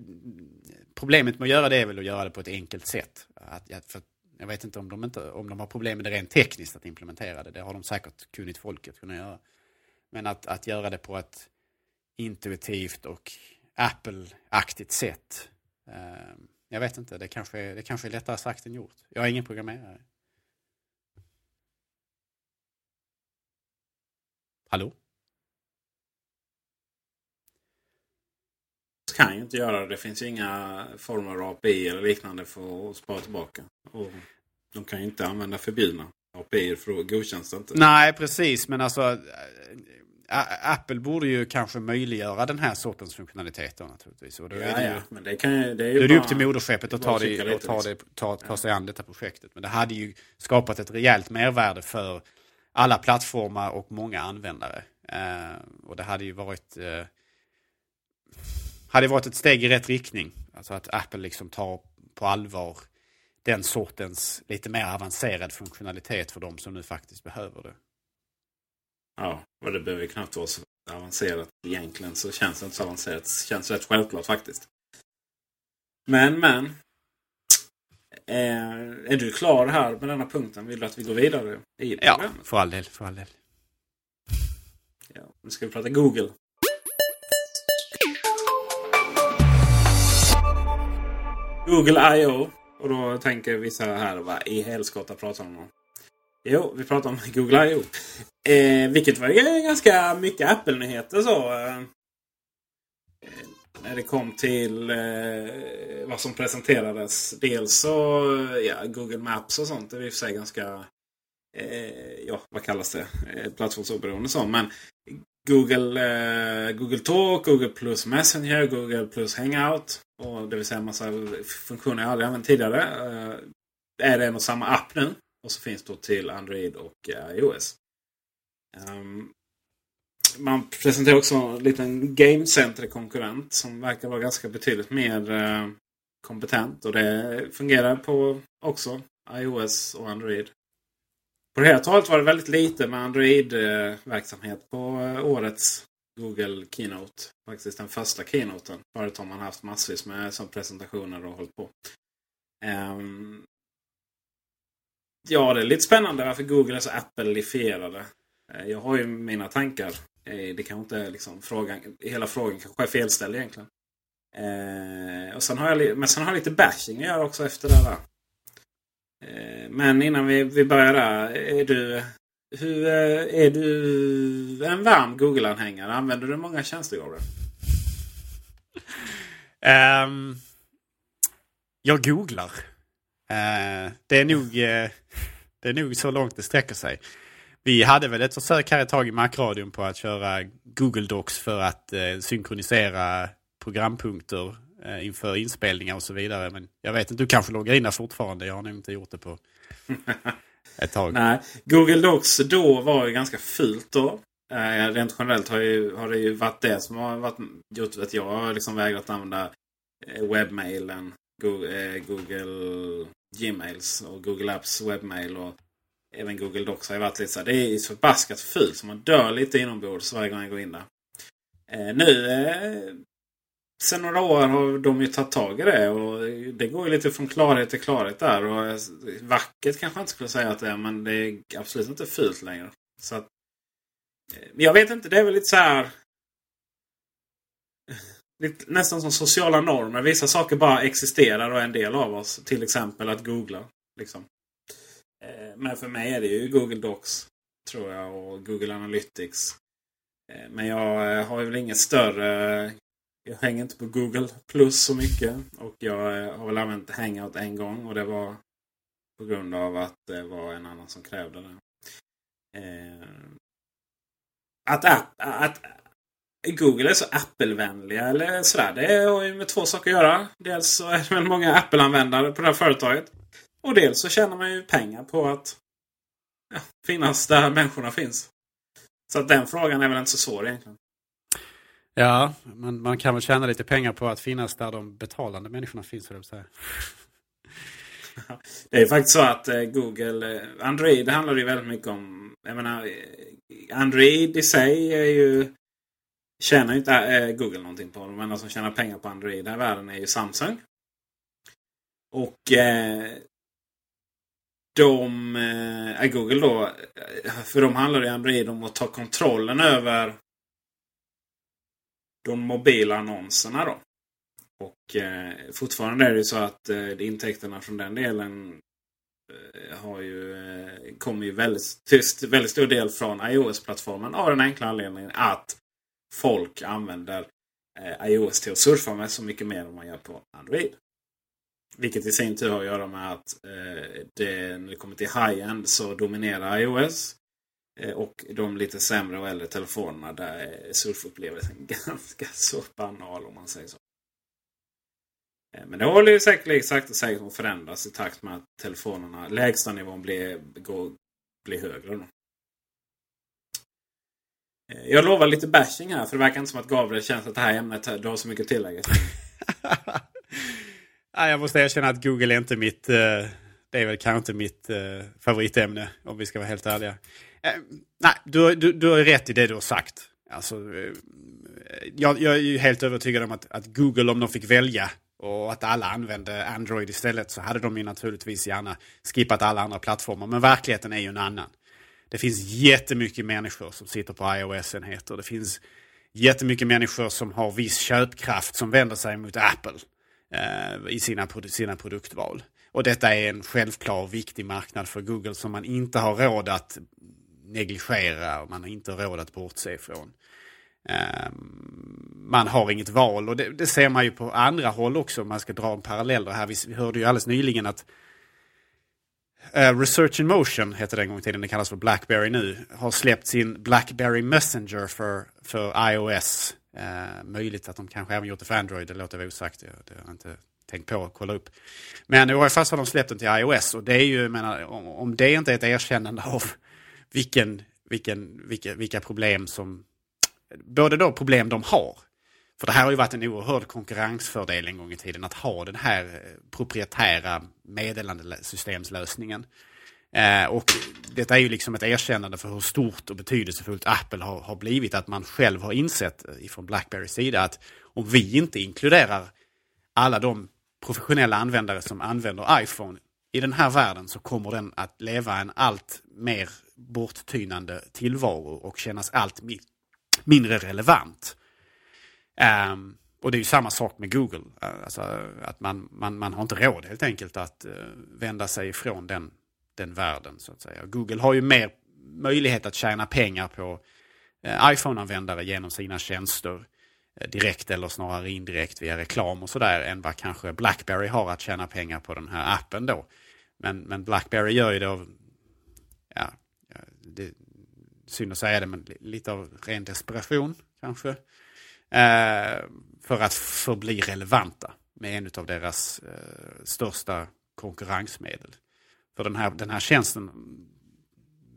[SPEAKER 3] problemet med att göra det är väl att göra det på ett enkelt sätt. Att, för jag vet inte om de, inte om de har problem med det rent tekniskt att implementera det. Det har de säkert kunnit folket kunna göra. Men att, att göra det på ett intuitivt och Apple-aktigt sätt. Eh, jag vet inte, det kanske, det kanske är lättare sagt än gjort. Jag är ingen programmerare. Hallå?
[SPEAKER 2] kan ju inte göra det. Det finns ju inga former av API eller liknande för att spara tillbaka. Och de kan ju inte använda förbjudna API för då godkänns det inte.
[SPEAKER 3] Nej, precis. Men alltså Apple borde ju kanske möjliggöra den här sortens funktionaliteter naturligtvis. Och då
[SPEAKER 2] ja,
[SPEAKER 3] är det ju,
[SPEAKER 2] ja, men det kan det är ju
[SPEAKER 3] då är
[SPEAKER 2] det
[SPEAKER 3] upp till moderskeppet att ta, det, och ta, det, ta, ta sig an detta projektet. Men det hade ju skapat ett rejält mervärde för alla plattformar och många användare. Eh, och det hade ju varit uh, hade varit ett steg i rätt riktning. Alltså att Apple liksom tar på allvar den sortens lite mer avancerad funktionalitet för de som nu faktiskt behöver det.
[SPEAKER 2] Ja, och det behöver knappt vara så avancerat egentligen. Så känns det inte så avancerat. Det känns rätt självklart faktiskt. Men, men. Är, eh, är du klar här med denna punkten? Vill du att vi går vidare i
[SPEAKER 3] Ja, för all del. För all del.
[SPEAKER 2] Ja, nu ska vi prata Google. Google I.O. Och då tänker vissa här, vad i helskotta pratar de om? Jo, vi pratar om Google I.O. Eh, vilket var ganska mycket Apple-nyheter så. Eh, när det kom till eh, vad som presenterades. Dels så, ja, Google Maps och sånt. Det är i och för sig ganska, eh, ja vad kallas det? Eh, plattformsoberoende så. Men Google, eh, Google Talk, Google Plus Messenger, Google Plus Hangout. Och det vill säga en massa funktioner jag aldrig använt tidigare. Eh, är det en och samma app nu. Och så finns det till Android och eh, iOS. Um, man presenterar också en liten Game Center-konkurrent som verkar vara ganska betydligt mer eh, kompetent. Och det fungerar på också iOS och Android. På det hela taget var det väldigt lite med Android-verksamhet på eh, årets Google Keynote. Faktiskt den första keynoten. Förut har man haft massvis med som presentationer och hållit på. Um, ja, det är lite spännande varför Google är så Apple-ifierade. Eh, jag har ju mina tankar. Eh, det kanske inte är liksom frågan. Hela frågan kanske är felställd egentligen. Eh, och sen har jag, men sen har jag lite bashing att göra också efter det där. Men innan vi, vi börjar där. Är du, hur, är du en varm Google-anhängare? Använder du många tjänster Gabriel?
[SPEAKER 3] Um, jag googlar. Uh, det, är nog, uh, det är nog så långt det sträcker sig. Vi hade väl ett försök här ett tag i Macradion på att köra Google Docs för att uh, synkronisera programpunkter inför inspelningar och så vidare. Men jag vet inte, du kanske loggar in där fortfarande. Jag har nog inte gjort det på ett tag.
[SPEAKER 2] Nej, Google Docs då var ju ganska fult då. Eh, rent generellt har, ju, har det ju varit det som har varit, gjort att jag har liksom vägrat använda eh, webbmailen, Google, eh, Google Gmails och Google Apps webbmail. Och även Google Docs har ju varit lite så här, Det är så förbaskat fult så man dör lite inombords varje gång jag går in där. Eh, nu eh, sen några år har de ju tagit tag i det. Och det går ju lite från klarhet till klarhet där. Och eh, vackert kanske jag inte skulle säga att det är. Men det är absolut inte fult längre. Så att, eh, jag vet inte, det är väl lite så här... Lite, nästan som sociala normer. Vissa saker bara existerar och är en del av oss. Till exempel att googla. Liksom. Eh, men för mig är det ju Google Docs. Tror jag. Och Google Analytics. Eh, men jag eh, har väl inget större... Jag hänger inte på Google Plus så mycket. Och jag har väl använt Hangout en gång. Och det var på grund av att det var en annan som krävde det. Att, att, att Google är så Apple-vänliga eller sådär. Det har ju med två saker att göra. Dels så är det väl många Apple-användare på det här företaget. Och dels så tjänar man ju pengar på att ja, finnas där människorna finns. Så att den frågan är väl inte så svår egentligen.
[SPEAKER 3] Ja, man, man kan väl tjäna lite pengar på att finnas där de betalande människorna finns. För säga.
[SPEAKER 2] Det är faktiskt så att eh, Google, eh, Android handlar ju väldigt mycket om. Jag menar, eh, Android i sig är ju tjänar ju inte Google någonting på. De enda som tjänar pengar på Android i världen är ju Samsung. Och eh, de, eh, Google då, eh, för de handlar i Android om att ta kontrollen över de mobila annonserna då. Och eh, fortfarande är det så att eh, intäkterna från den delen eh, har ju, eh, kommer ju väldigt, till väldigt stor del från iOS-plattformen av den enkla anledningen att folk använder eh, iOS till att surfa med så mycket mer än man gör på Android. Vilket i sin tur har att göra med att eh, det, när det kommer till high-end så dominerar iOS. Eh, och de lite sämre och äldre telefonerna där är surfupplevelsen ganska så banal om man säger så. Eh, men det håller ju säkert sakta säkert att förändras i takt med att telefonerna, lägsta nivån blir, går, blir högre. Då. Eh, jag lovar lite bashing här för det verkar inte som att Gabriel känns att det här ämnet du har så mycket att tillägga.
[SPEAKER 3] jag måste erkänna att Google är inte mitt... Eh, det är väl kanske inte mitt eh, favoritämne om vi ska vara helt ärliga. Eh, nej, du, du, du har rätt i det du har sagt. Alltså, jag, jag är ju helt övertygad om att, att Google, om de fick välja och att alla använde Android istället så hade de ju naturligtvis gärna skippat alla andra plattformar. Men verkligheten är ju en annan. Det finns jättemycket människor som sitter på iOS-enheter. Det finns jättemycket människor som har viss köpkraft som vänder sig mot Apple Eh, i sina, sina produktval. Och detta är en självklar och viktig marknad för Google som man inte har råd att negligera och man har inte råd att bortse ifrån. Ehm, man har inget val och det, det, ser man ju på andra håll också om man ska dra en parallell här. Vi, vi hörde ju alldeles nyligen att eh, Research in Motion hette det en gång i tiden, det kallas för Blackberry nu, har släppt sin Blackberry Messenger för, för iOS. Eh, möjligt att de kanske även gjort det för Android, det låter jag osagt, det, det har jag inte tänkt på att kolla upp. Men i varje fall har de släppt den till iOS och det är ju, menar, om, om det inte är ett erkännande av vilken, vilken, vilka, vilka problem som, både då problem de har, för det här har ju varit en oerhörd konkurrensfördel en gång i tiden att ha den här eh, proprietära meddelandesystemslösningen. Eh, och detta är ju liksom ett erkännande för hur stort och betydelsefullt Apple har, har blivit. Att man själv har insett eh, från Blackberrys sida att om vi inte inkluderar alla de professionella användare som använder iPhone i den här världen så kommer den att leva en allt mer borttynande tillvaro och kännas allt mi mindre relevant. Um, och det är ju samma sak med Google. Alltså, att man, man, man har inte råd helt enkelt att uh, vända sig ifrån den, den världen. så att säga. Google har ju mer möjlighet att tjäna pengar på eh, iPhone-användare genom sina tjänster eh, direkt eller snarare indirekt via reklam och sådär än vad kanske Blackberry har att tjäna pengar på den här appen då. Men, men Blackberry gör ju det av, ja, det, synd att säga det, men lite av ren desperation kanske. Eh, för att förbli relevanta med en av deras eh, största konkurrensmedel. För den här, den här tjänsten,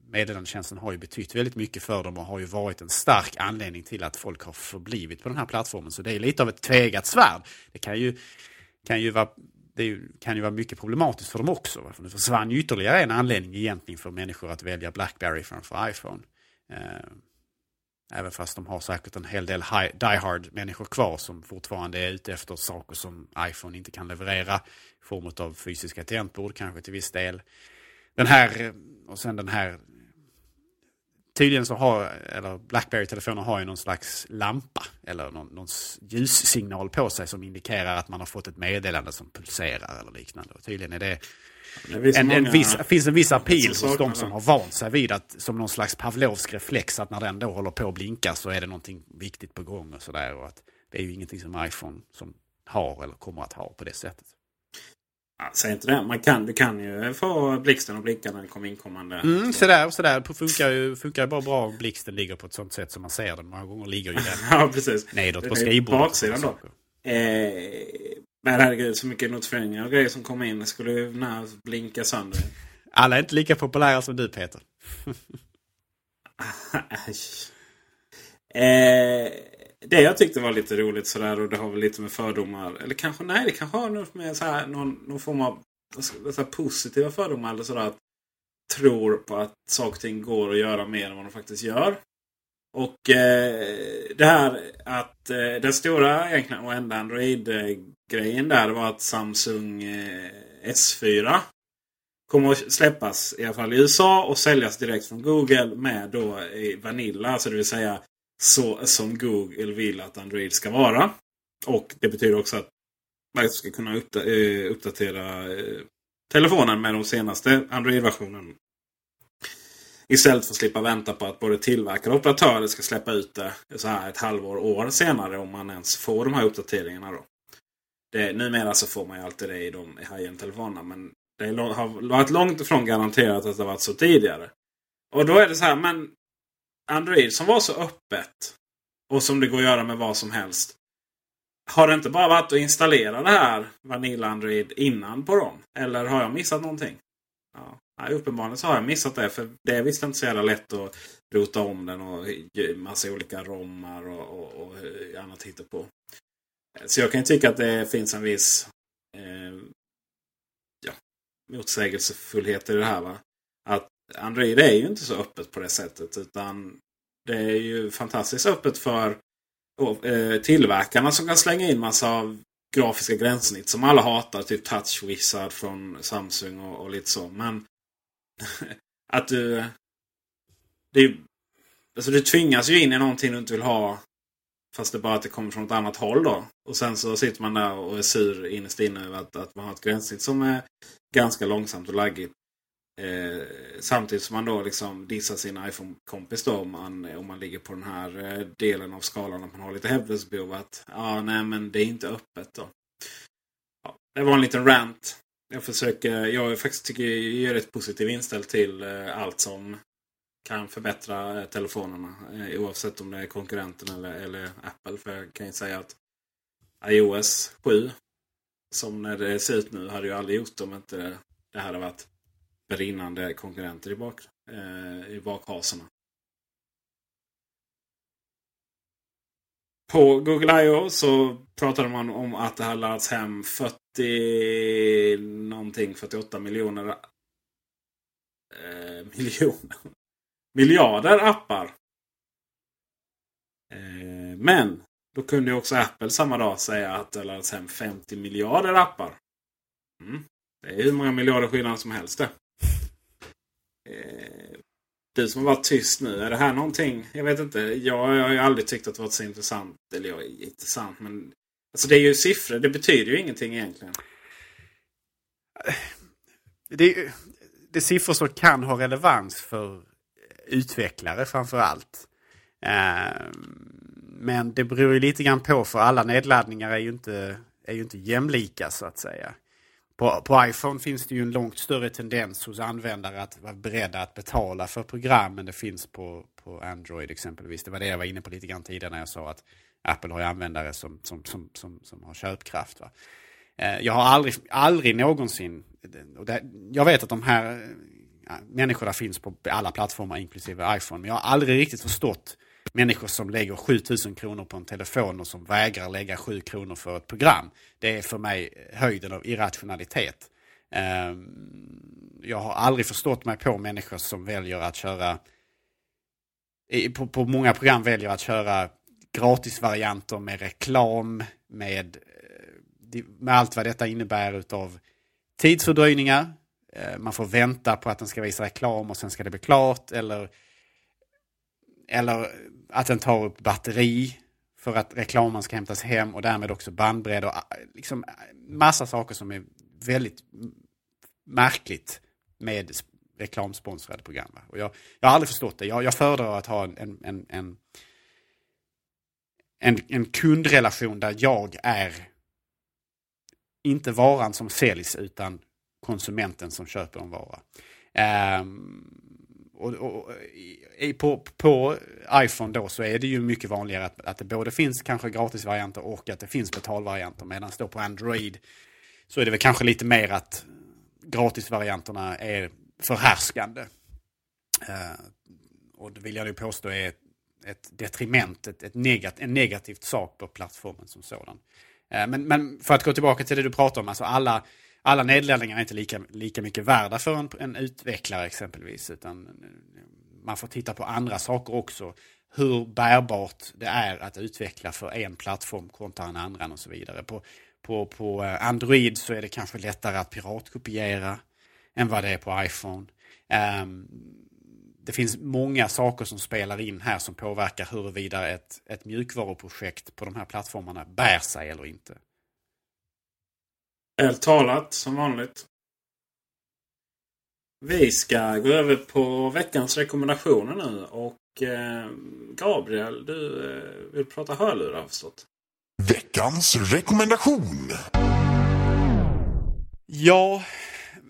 [SPEAKER 3] meddelandetjänsten har ju betytt väldigt mycket för dem och har ju varit en stark anledning till att folk har förblivit på den här plattformen. Så det är lite av ett tvegat svärd. Det kan ju, kan ju vara det kan ju vara mycket problematiskt för dem också. För det försvann ju ytterligare en anledning egentligen för människor att välja Blackberry framför iPhone. Eh, Även fast de har säkert en hel del die hard människor kvar som fortfarande är ute efter saker som iPhone inte kan leverera. I form av fysiska tangentbord kanske till viss del. Den här, eh, och sen den här Tydligen så har, eller Blackberry-telefoner har ju någon slags lampa eller någon, någon ljussignal på sig som indikerar att man har fått ett meddelande som pulserar eller liknande. Och tydligen är det en, en viss, finns en viss appeal hos de som har vant sig vid att som någon slags Pavlovsk reflex att när den då håller på att blinka så är det någonting viktigt på gång och sådär. Och att det är ju ingenting som iPhone som har eller kommer att ha på det sättet.
[SPEAKER 2] Ja, säg inte det. Man kan, du kan ju få blixten att blinka när det kommer inkommande.
[SPEAKER 3] Mm, sådär, sådär. Det funkar ju, funkar ju bara bra om blixten ligger på ett sånt sätt som man ser den. Många gånger ligger ju den
[SPEAKER 2] ja, precis.
[SPEAKER 3] nedåt på skrivbordet.
[SPEAKER 2] Baksidan då. Eh, men herregud, så mycket notifieringar och grejer som kommer in. Skulle ju när blinka sönder.
[SPEAKER 3] Alla är inte lika populära som du Peter.
[SPEAKER 2] eh, det jag tyckte var lite roligt sådär och det har väl lite med fördomar. Eller kanske nej, det kanske har något med så här, någon, någon form av så positiva fördomar. Eller sådär att tror på att saker och ting går att göra mer än vad de faktiskt gör. Och eh, det här att eh, den stora egentligen och enda grejen där var att Samsung eh, S4 kommer att släppas i alla fall i USA och säljas direkt från Google med då i Vanilla. Alltså det vill säga så som Google vill att Android ska vara. Och det betyder också att man ska kunna eh, uppdatera telefonen med de senaste Android-versionen. Istället för att slippa vänta på att både tillverkare och operatörer ska släppa ut det så här ett halvår, år senare om man ens får de här uppdateringarna. Då. Det, numera så får man ju alltid det i de high-end telefonerna. Men det har varit långt ifrån garanterat att det varit så tidigare. Och då är det så här, men Android som var så öppet och som det går att göra med vad som helst. Har det inte bara varit att installera det här Vanilla Android innan på dem? Eller har jag missat någonting? Ja. Nej, uppenbarligen så har jag missat det. För det är visst inte så jävla lätt att rota om den och massa olika rommar och, och, och annat på. Så jag kan ju tycka att det finns en viss eh, ja, motsägelsefullhet i det här. Va? Att Android är ju inte så öppet på det sättet. Utan det är ju fantastiskt öppet för eh, tillverkarna som kan slänga in massa av grafiska gränssnitt som alla hatar. Typ Touch Wizard från Samsung och, och lite så. Men att du... Det, alltså du tvingas ju in i någonting du inte vill ha. Fast det bara att det kommer från ett annat håll då. Och sen så sitter man där och är sur innerst inne över att, att man har ett gränssnitt som är ganska långsamt och laggigt. Eh, samtidigt som man då liksom dissar sin iPhone-kompis då om man, om man ligger på den här eh, delen av skalan att man har lite hävdelsebehov. Att ja, nej men det är inte öppet då. Ja, det var en liten rant. Jag försöker, jag faktiskt tycker jag är rätt positiv inställd till eh, allt som kan förbättra eh, telefonerna. Eh, oavsett om det är konkurrenten eller, eller Apple. För jag kan ju säga att iOS 7 som när det ser ut nu hade ju aldrig gjort om inte det hade varit brinnande konkurrenter i, bak, eh, i bakhasorna. På Google I.O. så pratade man om att det har laddats hem 40 någonting, 48 miljoner eh, miljoner miljarder appar. Eh, men då kunde också Apple samma dag säga att det laddats alltså hem 50 miljarder appar. Mm. Det är hur många miljarder skillnad som helst det. Eh, du som har varit tyst nu. Är det här någonting? Jag vet inte. Jag, jag har ju aldrig tyckt att det varit så intressant. Eller ja, intressant men... Alltså det är ju siffror. Det betyder ju ingenting egentligen.
[SPEAKER 3] Det, det är siffror som kan ha relevans för utvecklare framför allt. Eh, men det beror ju lite grann på för alla nedladdningar är ju inte, är ju inte jämlika så att säga. På, på iPhone finns det ju en långt större tendens hos användare att vara beredda att betala för program än det finns på, på Android exempelvis. Det var det jag var inne på lite grann tidigare när jag sa att Apple har ju användare som, som, som, som, som har köpkraft. Va? Eh, jag har aldrig, aldrig någonsin, och det, jag vet att de här ja, människorna finns på alla plattformar inklusive iPhone, men jag har aldrig riktigt förstått människor som lägger 7000 kronor på en telefon och som vägrar lägga 7 kronor för ett program. Det är för mig höjden av irrationalitet. Ehm, jag har aldrig förstått mig på människor som väljer att köra på, på många program väljer att köra gratisvarianter med reklam, med, eh, med allt vad detta innebär utav tidsfördröjningar. Eh, man får vänta på att den ska visa reklam och sen ska det bli klart. Eller, eller att den tar upp batteri för att reklamen ska hämtas hem och därmed också bandbredd och eh, liksom massa saker som är väldigt märkligt med reklamsponsrade program. Och jag, jag har aldrig förstått det. Jag, jag föredrar att ha en, en, en, en, en kundrelation där jag är inte varan som säljs utan konsumenten som köper en vara. Ehm, och, och, i, på, på iPhone då så är det ju mycket vanligare att, att det både finns kanske gratisvarianter och att det finns betalvarianter. Medan då på Android så är det väl kanske lite mer att gratisvarianterna är förhärskande. Uh, och det vill jag nu påstå är ett, ett detriment, ett, ett negat, en negativt sak på plattformen som sådan. Uh, men, men för att gå tillbaka till det du pratar om, alltså alla, alla nedladdningar är inte lika, lika mycket värda för en, en utvecklare exempelvis. Utan man får titta på andra saker också. Hur bärbart det är att utveckla för en plattform kontra en annan och så vidare. På, på, på eh, Android så är det kanske lättare att piratkopiera än vad det är på iPhone. Um, det finns många saker som spelar in här som påverkar huruvida ett, ett mjukvaruprojekt på de här plattformarna bär sig eller inte.
[SPEAKER 2] Väl talat som vanligt. Vi ska gå över på veckans rekommendationer nu. Och eh, Gabriel, du eh, vill prata hörlurar har förstått.
[SPEAKER 4] Veckans rekommendation.
[SPEAKER 3] Ja,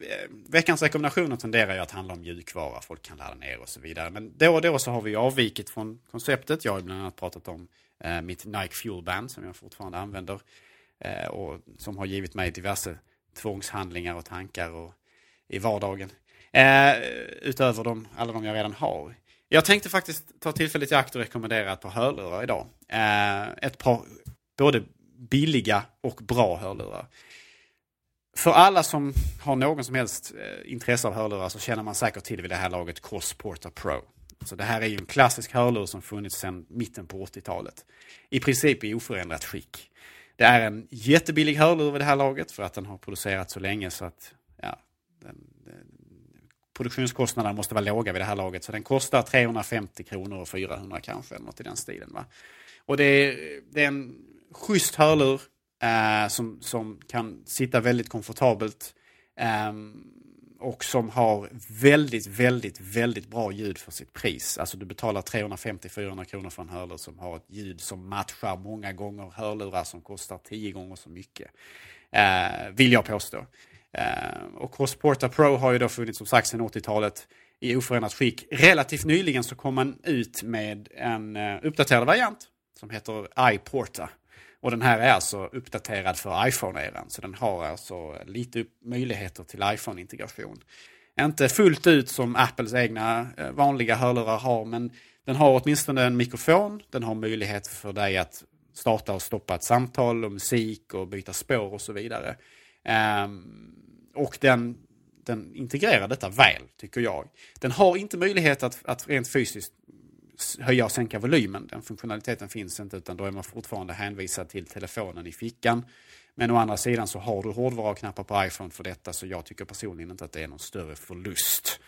[SPEAKER 3] Eh, veckans rekommendationer tenderar ju att handla om mjukvara, folk kan ladda ner och så vidare. Men då och då så har vi avvikit från konceptet. Jag har bland annat pratat om eh, mitt Nike Fuel Band som jag fortfarande använder. Eh, och som har givit mig diverse tvångshandlingar och tankar och, i vardagen. Eh, utöver de, alla de jag redan har. Jag tänkte faktiskt ta tillfället i akt och rekommendera ett par hörlurar idag. Eh, ett par både billiga och bra hörlurar. För alla som har någon som helst eh, intresse av hörlurar så känner man säkert till vid det här laget Crossporta Pro. Så det här är ju en klassisk hörlur som funnits sedan mitten på 80-talet. I princip i oförändrat skick. Det är en jättebillig hörlur vid det här laget för att den har producerats så länge så att ja, den, den, produktionskostnaderna måste vara låga vid det här laget. Så den kostar 350 kronor och 400 kanske, något i den stilen. Va? Och det är, det är en schysst hörlur eh, som, som kan sitta väldigt komfortabelt. Eh, och som har väldigt, väldigt, väldigt bra ljud för sitt pris. Alltså du betalar 350-400 kronor för en hörlur som har ett ljud som matchar många gånger hörlurar som kostar 10 gånger så mycket. Eh, vill jag påstå. Eh, och Crossporta Pro har ju då funnits som sagt sedan 80-talet i oförändrat skick. Relativt nyligen så kom man ut med en eh, uppdaterad variant som heter iPorta. Och den här är alltså uppdaterad för iPhone-eran. Så den har alltså lite möjligheter till iPhone-integration. Inte fullt ut som Apples egna eh, vanliga hörlurar har, men den har åtminstone en mikrofon. Den har möjlighet för dig att starta och stoppa ett samtal och musik och byta spår och så vidare. Ehm, och den, den integrerar detta väl, tycker jag. Den har inte möjlighet att, att rent fysiskt höja och sänka volymen. Den funktionaliteten finns inte utan då är man fortfarande hänvisad till telefonen i fickan. Men å andra sidan så har du hårdvaruknappar på iPhone för detta så jag tycker personligen inte att det är någon större förlust.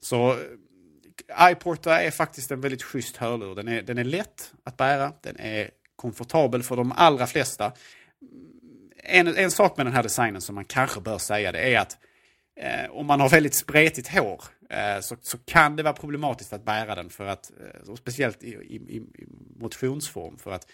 [SPEAKER 3] Så eh, iPorta är faktiskt en väldigt schysst hörlur. Den är, den är lätt att bära, den är komfortabel för de allra flesta. En, en sak med den här designen som man kanske bör säga det är att eh, om man har väldigt spretigt hår Eh, så, så kan det vara problematiskt att bära den för att, eh, speciellt i, i, i motionsform, för att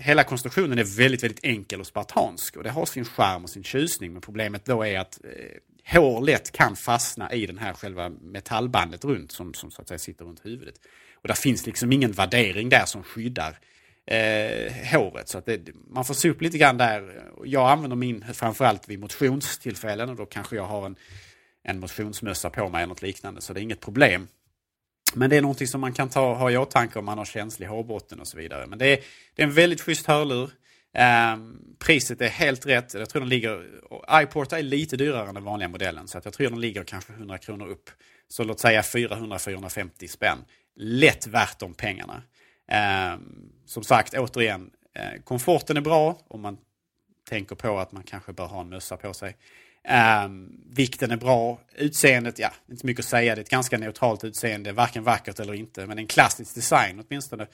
[SPEAKER 3] hela konstruktionen är väldigt, väldigt enkel och spartansk och det har sin charm och sin tjusning. Men problemet då är att eh, hår lätt kan fastna i den här själva metallbandet runt som, som så att säga sitter runt huvudet. Och där finns liksom ingen värdering där som skyddar eh, håret. Så att det, man får se upp lite grann där. Jag använder min framförallt vid motionstillfällen och då kanske jag har en en motionsmössa på mig eller något liknande. Så det är inget problem. Men det är någonting som man kan ta, ha i åtanke om man har känslig hårbotten och så vidare. Men det är, det är en väldigt schysst hörlur. Um, priset är helt rätt. Jag tror den ligger... iPort är lite dyrare än den vanliga modellen. Så att jag tror den ligger kanske 100 kronor upp. Så låt säga 400-450 spänn. lätt värt de pengarna. Eh, som sagt, återigen, eh, komforten är bra om man tänker på att man kanske bör ha en mössa på sig. Um, vikten är bra. Utseendet, ja, inte mycket att säga. Det är ett ganska neutralt utseende. Varken vackert eller inte. Men en klassisk design åtminstone.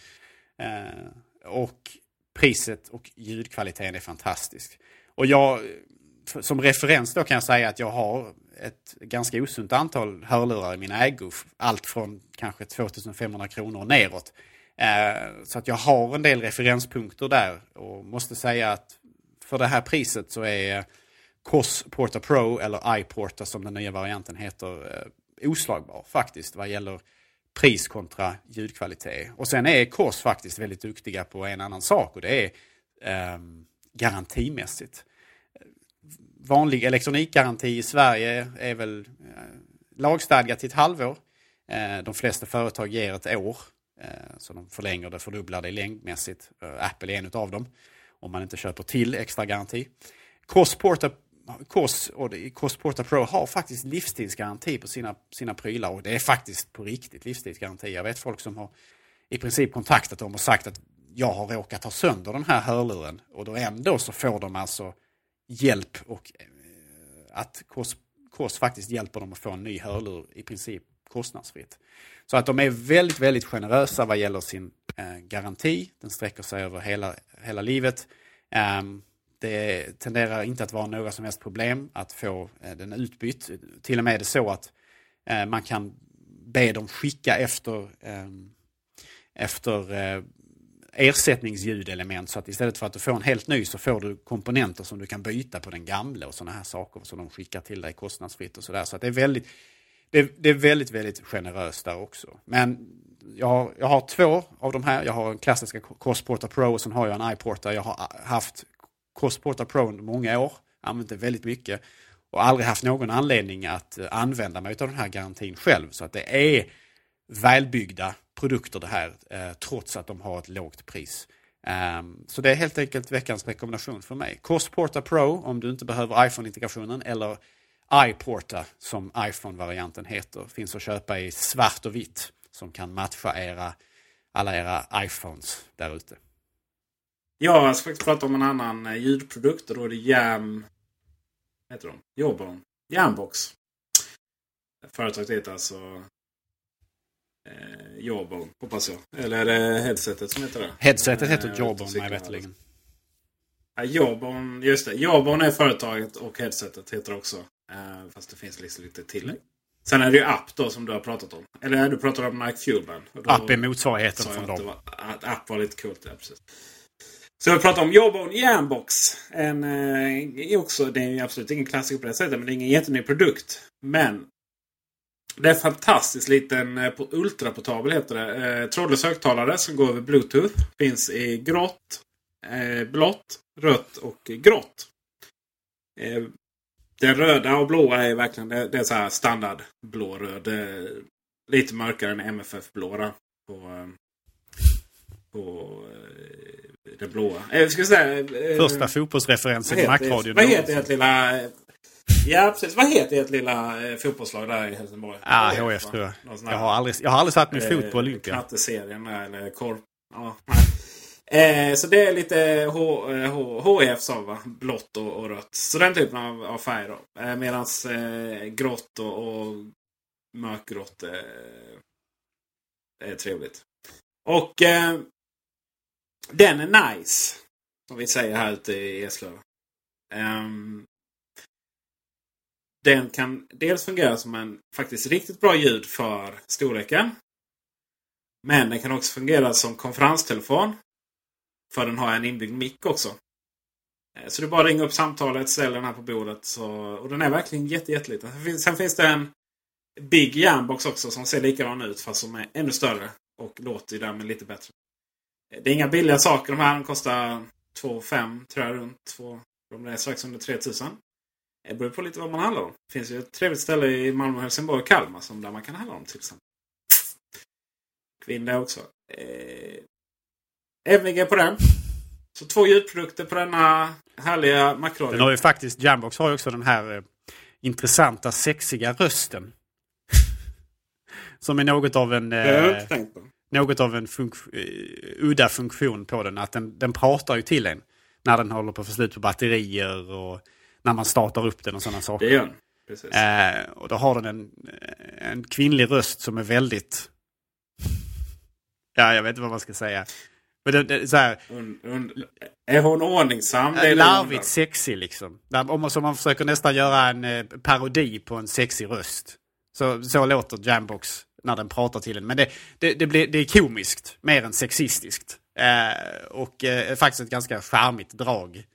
[SPEAKER 3] Uh, och priset och ljudkvaliteten är fantastisk. Och jag, som referens då kan jag säga att jag har ett ganska osunt antal hörlurar i min ägo. Allt från kanske 2500 kronor neråt. Uh, så att jag har en del referenspunkter där. Och måste säga att för det här priset så är COS Porta Pro eller iPorta som den nya varianten heter eh, oslagbar faktiskt vad gäller pris kontra ljudkvalitet. Och sen är COS faktiskt väldigt duktiga på en annan sak och det är eh, garantimässigt. Vanlig elektronikgaranti i Sverige är väl eh, lagstadgat till ett halvår. Eh, de flesta företag ger ett år. Eh, så de förlänger det, fördubblar det längdmässigt. Eh, Apple är en av dem. Om man inte köper till extra garanti. COS Porta Kors och KOS Porta Pro har faktiskt livstidsgaranti på sina, sina prylar och det är faktiskt på riktigt livstidsgaranti. Jag vet folk som har i princip kontaktat dem och sagt att jag har råkat ha sönder den här hörluren och då ändå så får de alltså hjälp och eh, att Kors, Kors faktiskt hjälper dem att få en ny hörlur i princip kostnadsfritt. Så att de är väldigt, väldigt generösa vad gäller sin eh, garanti. Den sträcker sig över hela, hela livet. Um, det tenderar inte att vara några som helst problem att få eh, den utbytt. Till och med är det så att eh, man kan be dem skicka efter, eh, efter ersättningsljudelement så att istället för att du får en helt ny så får du komponenter som du kan byta på den gamla och sådana här saker som de skickar till dig kostnadsfritt och sådär. Så att det är väldigt, det är, det är väldigt, väldigt generöst där också. Men jag har, jag har två av de här. Jag har en klassiska Crossporter Pro och sen har jag en iPorter. Jag har haft Crossporta Pro under många år, använt det väldigt mycket och aldrig haft någon anledning att eh, använda mig av den här garantin själv. Så att det är välbyggda produkter det här, eh, trots att de har ett lågt pris. Ehm, så det är helt enkelt veckans rekommendation för mig. Crossporta Pro om du inte behöver iPhone-integrationen eller iPorta som iPhone-varianten heter. Finns att köpa i svart och vitt som kan matcha era, alla era iPhones där ute.
[SPEAKER 2] Ja, jag ska faktiskt prata om en annan eh, ljudprodukt och då är det Jam... Vad heter de? Jawbone. Jambox. Företaget heter alltså eh, Jawbone, hoppas jag. Eller är det headsetet som heter det?
[SPEAKER 3] Headsetet heter eh, Jawbone mig veterligen.
[SPEAKER 2] Ja, Jawbone, just det. Jawbone är företaget och headsetet heter också. Eh, fast det finns liksom lite tillägg. Sen är det ju app då som du har pratat om. Eller du pratar om Nike Fuelband.
[SPEAKER 3] App är motsvarigheten från dem.
[SPEAKER 2] Att app var lite coolt, ja precis. Så jag pratar om Jawbone Jambox. En, eh, också, det är absolut ingen klassiker på det sättet, men det är ingen jätteny produkt. Men det är en fantastiskt liten eh, ultraportabel heter det. Eh, trådlös högtalare som går över Bluetooth. Finns i grått, eh, blått, rött och grått. Eh, den röda och blåa är verkligen det, det är så här standard blå-röd. Eh, lite mörkare än MFF-blå på, eh, på eh, den blåa. Jag ska säga,
[SPEAKER 3] eh, Första fotbollsreferensen i Macradion.
[SPEAKER 2] Vad heter ert lilla... Ja precis. Vad heter ert lilla eh, fotbollslag där i Helsingborg?
[SPEAKER 3] Ja, ah, HF tror jag. Jag har, aldrig, jag har aldrig satt min fot på eh, Olympia.
[SPEAKER 2] Knatteserien eller korp. Ja, Eh, så det är lite H, H, HF sa va? Blått och, och, rött. Så den typen av, av färg då. Eh, Medan eh, grått och, och mörkgrått eh, är trevligt. Och eh, den är nice. Som vi säger här ute i Eslöv. Um, den kan dels fungera som en faktiskt riktigt bra ljud för storleken. Men den kan också fungera som konferenstelefon. För den har en inbyggd mick också. Eh, så du bara ringer upp samtalet, ställer den här på bordet. Så, och den är verkligen jätte, jätteliten. Sen finns det en Big Jambox också som ser likadan ut fast som är ännu större. Och låter därmed lite bättre. Det är inga billiga saker de här. De kostar 2 5 tror jag runt. 2, de är strax under 3000. Det beror på lite vad man handlar om. Det finns ju ett trevligt ställe i Malmö, Helsingborg och Kalmar som där man kan handla om till exempel. Kvinna också. Eh, MVG på den. Så två ljudprodukter på denna härliga makroradio.
[SPEAKER 3] Den har ju faktiskt, Jambox har ju också den här eh, intressanta sexiga rösten. som är något av en...
[SPEAKER 2] Det har jag
[SPEAKER 3] eh,
[SPEAKER 2] inte tänkt på.
[SPEAKER 3] Något av en funk- eh, udda funktion på den. Att den, den pratar ju till en när den håller på att få slut på batterier och när man startar upp den och sådana saker.
[SPEAKER 2] Det gör den. Precis.
[SPEAKER 3] Eh, och då har den en, en kvinnlig röst som är väldigt... Ja, jag vet inte vad man ska säga. Men det, det, så här,
[SPEAKER 2] Und, und, är hon ordningsam? Det är det
[SPEAKER 3] larvigt
[SPEAKER 2] undrar.
[SPEAKER 3] sexig liksom. Om man, så man försöker nästan göra en eh, parodi på en sexig röst. Så, så låter Jambox när den pratar till en. Men det, det, det, blir, det är komiskt mer än sexistiskt. Eh, och eh, faktiskt ett ganska charmigt drag.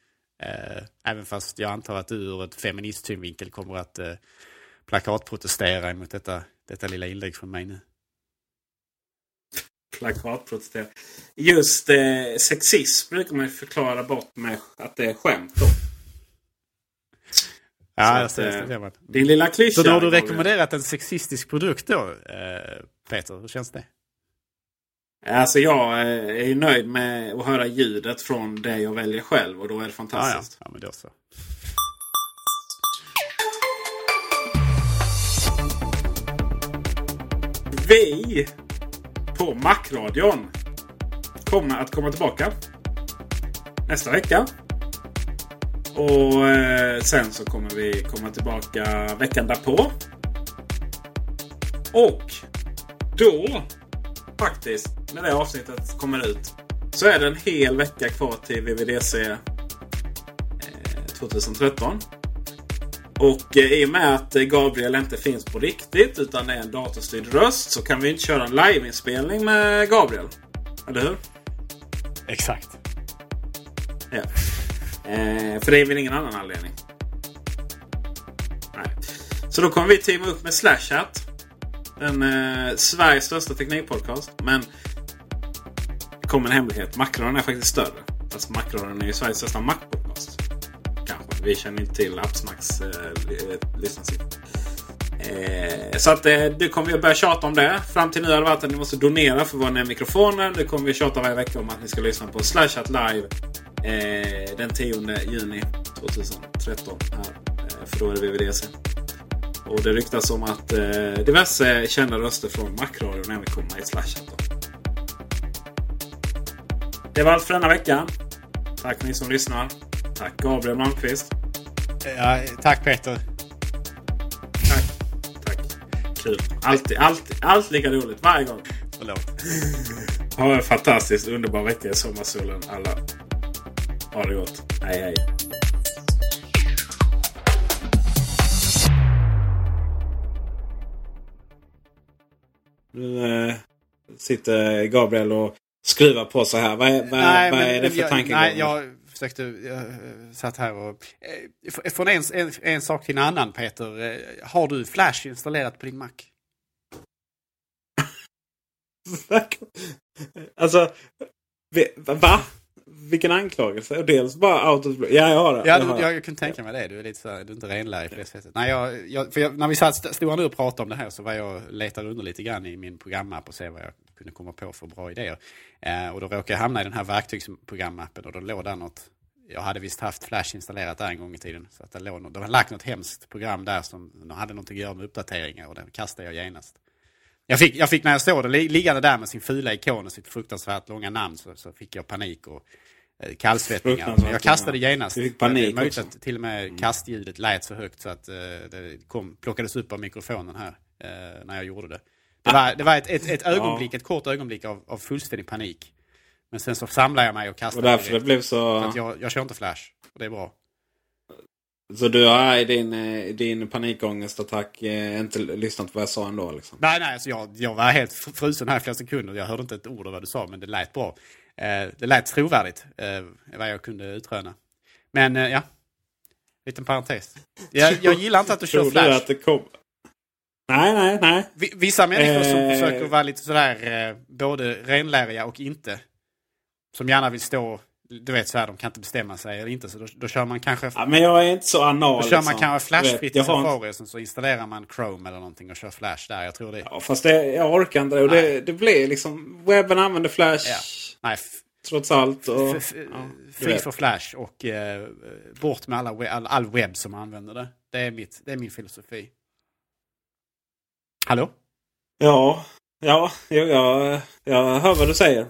[SPEAKER 3] Eh, även fast jag antar att du ur ett feministsynvinkel kommer att eh, plakatprotestera mot detta, detta lilla inlägg från mig nu.
[SPEAKER 2] Plakatprotestera. Just eh, sexism brukar man ju förklara bort med att det är skämt då.
[SPEAKER 3] Ja,
[SPEAKER 2] att, eh,
[SPEAKER 3] det. det.
[SPEAKER 2] Din lilla klyscha.
[SPEAKER 3] Så då har du rekommenderat en sexistisk produkt då, eh, Peter? Hur känns det?
[SPEAKER 2] Alltså jag eh, är ju nöjd med att höra ljudet från det jag väljer själv och då är det
[SPEAKER 3] Ja, ja.
[SPEAKER 2] fantastiskt.
[SPEAKER 3] ja men då så.
[SPEAKER 2] Vi på Macradion kommer att komma tillbaka nästa vecka. Och eh, sen så kommer vi komma tillbaka veckan därpå. Och då faktiskt, när det avsnittet kommer ut, så är det en hel vecka kvar till VVDC eh, 2013. Och eh, i och med att Gabriel inte finns på riktigt utan är en datorstyrd röst så kan vi inte köra en liveinspelning med Gabriel. Eller hur?
[SPEAKER 3] Exakt.
[SPEAKER 2] Ja. Eh, för det är väl ingen annan anledning. Nej. Så då kommer vi teama upp med Slashat. Den eh, Sveriges största teknikpodcast. Men det kommer en hemlighet. Macradion är faktiskt större. Fast Macradion är ju Sveriges största Mac-podcast. Kanske. Vi känner inte till Appsmax eh, lyssnarsiffror. Eh, så att eh, det kommer vi att börja tjata om det. Fram till nu har det varit att ni måste donera för våra nya mikrofoner. Det kommer vi tjata varje vecka om att ni ska lyssna på Slashat live eh, den 10 juni 2013. Här, eh, för då är det VVDC. Och det ryktas om att eh, diverse kända röster från Macradion även kommer i Slashat. Det var allt för denna vecka. Tack ni som lyssnar. Tack Gabriel Malmqvist.
[SPEAKER 3] Ja, tack Peter.
[SPEAKER 2] Kul. Alltid, alltid, allt lika roligt varje gång.
[SPEAKER 3] Förlåt.
[SPEAKER 2] Ha en fantastiskt underbar vecka i sommarsolen alla. Ha det gott. Hej hej. Nu äh, sitter Gabriel och skruvar på så här. Vad är, vad,
[SPEAKER 3] Nej,
[SPEAKER 2] vad är det för tankegång?
[SPEAKER 3] Nej, jag försökte... Jag eh, satt här och... eh, Från en, en, en sak till en annan, Peter. Eh, Har du Flash installerat på din Mac?
[SPEAKER 2] Alltså, va? Vilken anklagelse? Och dels bara out of blue. Ja, jag har det.
[SPEAKER 3] Ja, du, jag, jag kunde tänka mig det. Du är lite så här, du är inte renlärig på det sättet. Nej, jag, jag, för när vi satt, stod nu och pratade om det här så var jag letade under lite grann i min programapp och se vad jag kunde komma på för bra idéer. Eh, och då råkade jag hamna i den här verktygsprogramappen och då låg där något. Jag hade visst haft Flash installerat där en gång i tiden. Så att det låg något, de hade lagt något hemskt program där som hade något att göra med uppdateringar och den kastade jag genast. Jag fick, jag fick när jag såg det li- liggande där med sin fula ikon och sitt fruktansvärt långa namn så, så fick jag panik och eh, kallsvettningar. Jag kastade genast.
[SPEAKER 2] Du fick panik
[SPEAKER 3] det möjligt
[SPEAKER 2] också.
[SPEAKER 3] att till och med kastljudet lät så högt så att eh, det kom, plockades upp av mikrofonen här eh, när jag gjorde det. Det var, det var ett, ett, ett ögonblick, ett kort ögonblick av, av fullständig panik. Men sen så samlade jag mig och kastade
[SPEAKER 2] Och därför det blev så-
[SPEAKER 3] Att jag, jag kör inte Flash. Och det är bra.
[SPEAKER 2] Så du har i din, eh, din panikångestattack eh, inte lyssnat på vad jag sa ändå? Liksom.
[SPEAKER 3] Nej, nej, alltså jag, jag var helt fr- frusen här i flera sekunder. Jag hörde inte ett ord av vad du sa, men det lät bra. Eh, det lät trovärdigt, eh, vad jag kunde utröna. Men eh, ja, liten parentes. Jag, jag gillar inte att du kör Flash.
[SPEAKER 2] att det kom... Nej, nej, nej.
[SPEAKER 3] Vi- Vissa människor som
[SPEAKER 2] Eh.
[SPEAKER 3] försöker vara lite sådär eh, både renläriga och inte. Som gärna vill stå, du vet så här, de kan inte bestämma sig eller inte. Så då, då kör man kanske...
[SPEAKER 2] Ja, men jag är inte så anal.
[SPEAKER 3] Då kör man
[SPEAKER 2] liksom.
[SPEAKER 3] kanske flashfritt i Safari och så installerar man Chrome eller någonting och kör Flash där. Jag tror det.
[SPEAKER 2] Ja, fast det, jag orkar inte det. Och det, det blir liksom... Webben använder Flash.
[SPEAKER 3] Ja. Nej,
[SPEAKER 2] Trots allt. Och,
[SPEAKER 3] F-
[SPEAKER 2] ja, vet.
[SPEAKER 3] for Flash och eh, bort med alla all, all webb som använder det. Det är, mitt, det är min filosofi. Hallå?
[SPEAKER 2] Ja, ja, jag, jag, jag hör vad du säger.